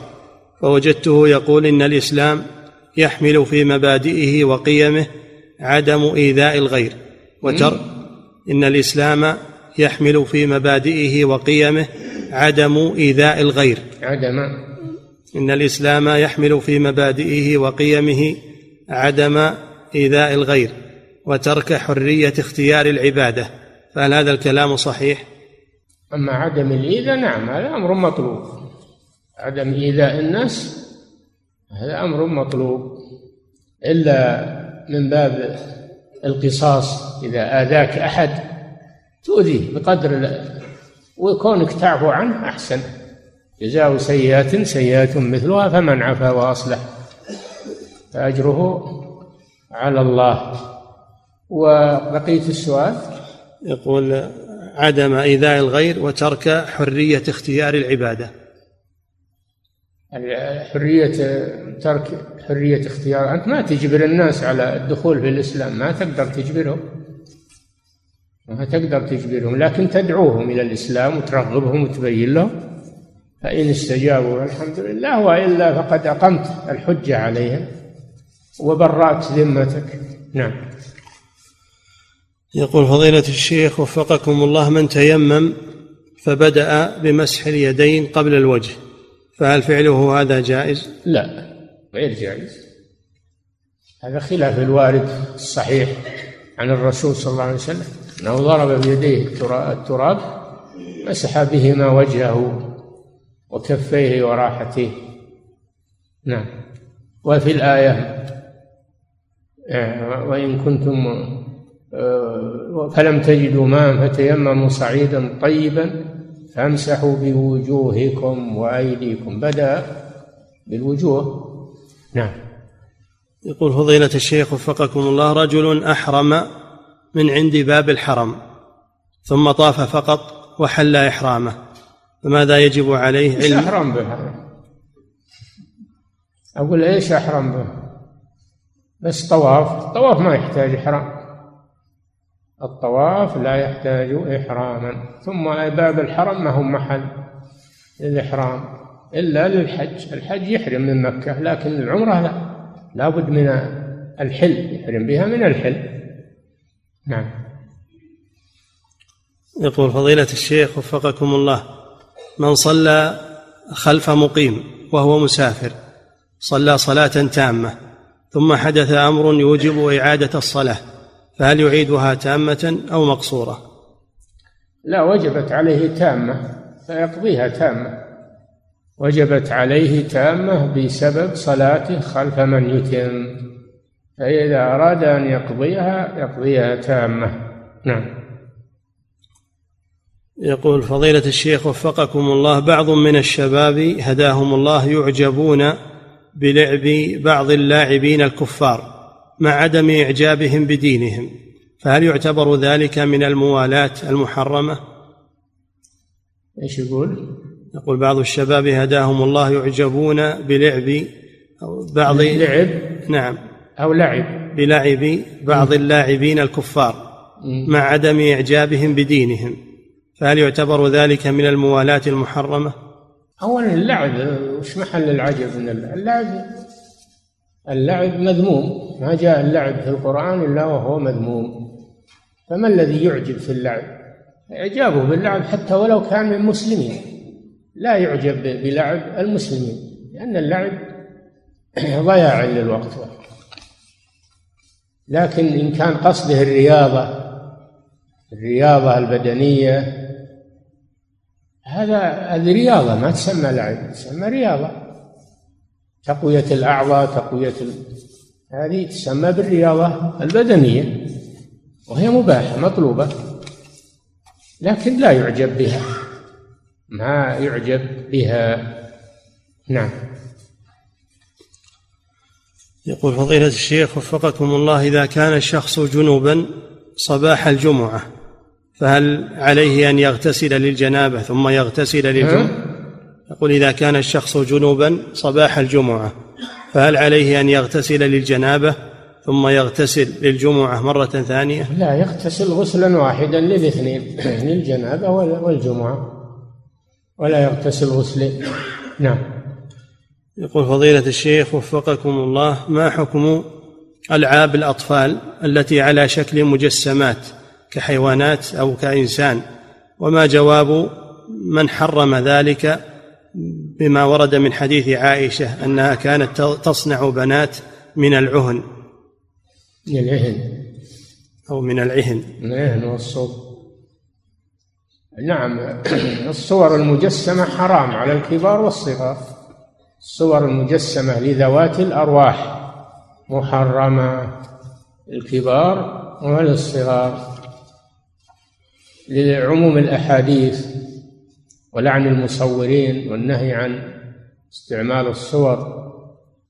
[SPEAKER 2] فوجدته يقول إن الإسلام يحمل في مبادئه وقيمه عدم إيذاء الغير وتر إن الإسلام يحمل في مبادئه وقيمه عدم إيذاء الغير.
[SPEAKER 1] عدم.
[SPEAKER 2] إن الإسلام يحمل في مبادئه وقيمه عدم إيذاء الغير وترك حرية اختيار العبادة. فهل هذا الكلام صحيح؟
[SPEAKER 1] أما عدم الإيذاء نعم هذا أمر مطلوب. عدم إيذاء الناس هذا أمر مطلوب. إلا من باب القصاص إذا آذاك أحد تؤذيه بقدر وكونك تعفو عنه أحسن. جزاء سيئات سيئات مثلها فمن عفا وأصلح. فأجره على الله. وبقية السؤال؟
[SPEAKER 2] يقول عدم إيذاء الغير وترك حرية اختيار العبادة.
[SPEAKER 1] حرية ترك حرية اختيار. أنت ما تجبر الناس على الدخول في الإسلام ما تقدر تجبرهم. ما تقدر تجبرهم. لكن تدعوهم إلى الإسلام وترغبهم وتبين لهم. فإن استجابوا الحمد لله وإلا فقد أقمت الحجة عليهم وبرأت ذمتك. نعم.
[SPEAKER 2] يقول فضيلة الشيخ وفقكم الله من تيمم فبدأ بمسح اليدين قبل الوجه. فهل فعله هذا جائز؟
[SPEAKER 1] لا غير جائز. هذا خلاف الوارد الصحيح عن الرسول صلى الله عليه وسلم. انه ضرب بيديه التراب مسح بهما وجهه وكفيه وراحته. نعم. وفي الآية آه، وإن كنتم آه، فلم تجدوا ماء فتيمموا صعيدا طيبا فامسحوا بوجوهكم وأيديكم. بدأ بالوجوه. نعم.
[SPEAKER 2] يقول فضيلة الشيخ وفقكم الله رجل أحرم من عند باب الحرم ثم طاف فقط وحل إحرامه فماذا يجب عليه
[SPEAKER 1] علم؟ إيش أحرم به؟ أقول إيش أحرم به؟ بس طواف. الطواف ما يحتاج إحرام. الطواف لا يحتاج إحراما. ثم باب الحرم ما هو محل للإحرام؟ إلا للحج. الحج يحرم من مكة لكن العمرة لا. لابد من الحل يحرم بها من الحل. نعم.
[SPEAKER 2] يقول فضيلة الشيخ وفقكم الله من صلى خلف مقيم وهو مسافر صلى صلاة تامة ثم حدث أمر يوجب إعادة الصلاة فهل يعيدها تامة أو مقصورة؟
[SPEAKER 1] لا وجبت عليه تامة فيقضيها تامة. وجبت عليه تامة بسبب صلاته خلف من يتم فإذا أراد أن يقضيها يقضيها تامة. نعم.
[SPEAKER 2] يقول فضيلة الشيخ وفقكم الله بعض من الشباب هداهم الله يعجبون بلعب بعض اللاعبين الكفار. مع عدم إعجابهم بدينهم فهل يعتبر ذلك من الموالاة المحرمة؟
[SPEAKER 1] إيش يقول؟
[SPEAKER 2] يقول بعض الشباب هداهم الله يعجبون بلعب أو بعض
[SPEAKER 1] لعب
[SPEAKER 2] نعم
[SPEAKER 1] أو لعب
[SPEAKER 2] بلعب بعض اللاعبين الكفار مع عدم إعجابهم بدينهم فهل يعتبر ذلك من الموالاة المحرمة؟
[SPEAKER 1] أولا اللعب وش محل العجب من اللعب اللعب مذموم. ما جاء اللعب في القرآن إلا وهو مذموم. فما الذي يعجب في اللعب؟ إعجابه باللعب حتى ولو كان من مسلمين. لا يعجب بلعب المسلمين لأن اللعب ضياع للوقت. لكن إن كان قصده الرياضة الرياضة البدنية هذا هذه رياضة ما تسمى لعب تسمى رياضة. تقوية الأعضاء تقوية ال... هذه تسمى بالرياضة البدنية وهي مباحة مطلوبة لكن لا يعجب بها. ما يعجب بها؟ نعم.
[SPEAKER 2] يقول فضيلة الشيخ وفقكم الله إذا كان الشخص جنوبا صباح الجمعة فهل عليه أن يغتسل للجنابة ثم يغتسل للجمعة؟ يقول إذا كان الشخص جنوبا صباح الجمعة فهل عليه أن يغتسل للجنابة ثم يغتسل للجمعة مرة ثانية؟
[SPEAKER 1] لا يغتسل غسلا واحدا للاثنين للجنابة والجمعة. ولا يغتسل غسلين نعم.
[SPEAKER 2] يقول فضيلة الشيخ وفقكم الله ما حكم ألعاب الأطفال التي على شكل مجسمات كحيوانات أو كإنسان؟ وما جواب من حرم ذلك بما ورد من حديث عائشة أنها كانت تصنع بنات من العهن.
[SPEAKER 1] من العهن.
[SPEAKER 2] أو من العهن.
[SPEAKER 1] من العهن والصوف نعم. الصور المجسمة حرام على الكبار والصغار. الصور المجسمة لذوات الأرواح. محرمة الكبار وللصغار. لعموم الأحاديث. ولعن المصورين والنهي عن استعمال الصور.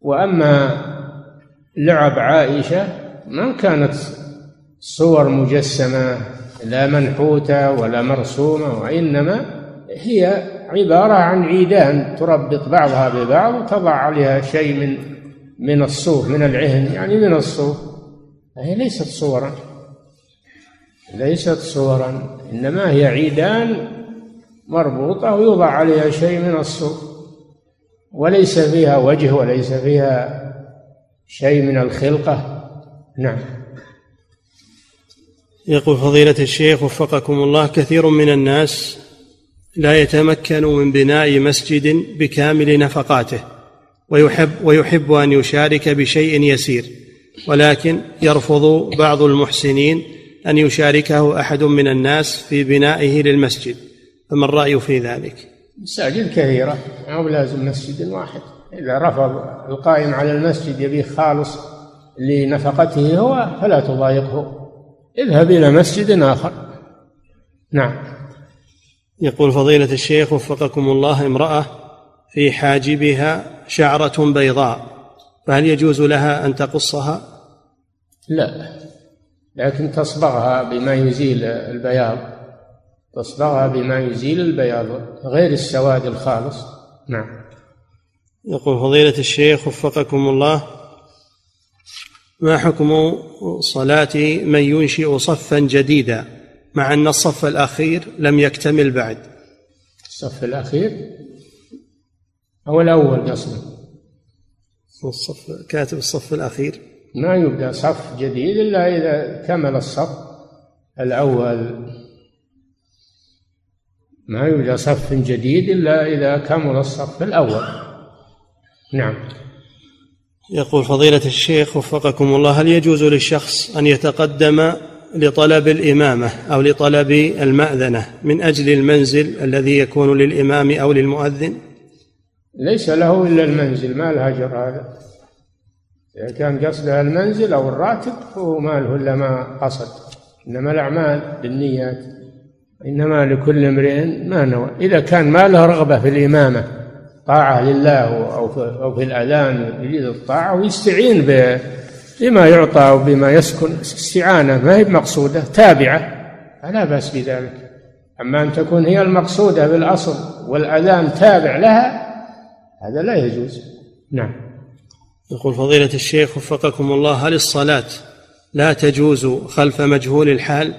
[SPEAKER 1] وأما لعب عائشة ما كانت صور مجسمة لا منحوتة ولا مرسومة وإنما هي عبارة عن عيدان تربط بعضها ببعض وتضع عليها شيء من من الصوف من العهن يعني من الصوف. هي ليست صورا ليست صورا إنما هي عيدان مربوطة ويوضع عليها شيء من الصوف وليس فيها وجه وليس فيها شيء من الخلقة. نعم.
[SPEAKER 2] يقول فضيلة الشيخ وفقكم الله كثير من الناس لا يتمكن من بناء مسجد بكامل نفقاته ويحب ويحب أن يشارك بشيء يسير ولكن يرفض بعض المحسنين أن يشاركه أحد من الناس في بنائه للمسجد. فما الرأي في ذلك؟
[SPEAKER 1] مساجد كثيرة أو لازم مسجد واحد. إذا رفض القائم على المسجد يبيه خالص لنفقته هو فلا تضايقه. اذهب إلى مسجد آخر. نعم.
[SPEAKER 2] يقول فضيلة الشيخ وفقكم الله امرأة في حاجبها شعرة بيضاء فهل يجوز لها أن تقصها؟
[SPEAKER 1] لا لكن تصبغها بما يزيل البياض. تصبغها بما يزيل البياض غير السواد الخالص. نعم.
[SPEAKER 2] يقول فضيلة الشيخ وفقكم الله ما حكم صلاة من ينشئ صفا جديدا مع أن الصف الأخير لم يكتمل بعد؟
[SPEAKER 1] الصف الأخير؟ أو الأول قصدي.
[SPEAKER 2] الصف كاتب الصف الأخير.
[SPEAKER 1] ما يبدأ صف جديد إلا إذا كمل الصف الأول. ما يوجد صف جديد إلا إذا كمل الصف الأول. نعم.
[SPEAKER 2] يقول فضيلة الشيخ وفقكم الله هل يجوز للشخص أن يتقدم لطلب الإمامة أو لطلب المأذنة من أجل المنزل الذي يكون للإمام أو للمؤذن؟
[SPEAKER 1] ليس له إلا المنزل ما الهجر هذا. إذا كان قصده المنزل أو الراتب فهو ما له إلا ما قصد. إنما الأعمال بالنيات. إنما لكل امرئ ما نوى. إذا كان ما له رغبة في الإمامة طاعة لله أو في, أو في الأذان يريد الطاعة ويستعين بما يعطى أو بما يسكن. استعانة ما هي مقصودة تابعة. فلا بأس بذلك. أما أن تكون هي المقصودة بالأصل والأذان تابع لها هذا لا يجوز. نعم.
[SPEAKER 2] يقول فضيلة الشيخ وفقكم الله هل الصلاة لا تجوز خلف مجهول الحال؟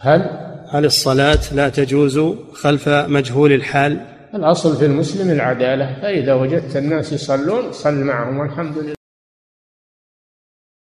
[SPEAKER 1] هل؟
[SPEAKER 2] هل الصلاة لا تجوز خلف مجهول الحال.
[SPEAKER 1] الأصل في المسلم العدالة فإذا وجدت الناس يصلون صل معهم والحمد لله.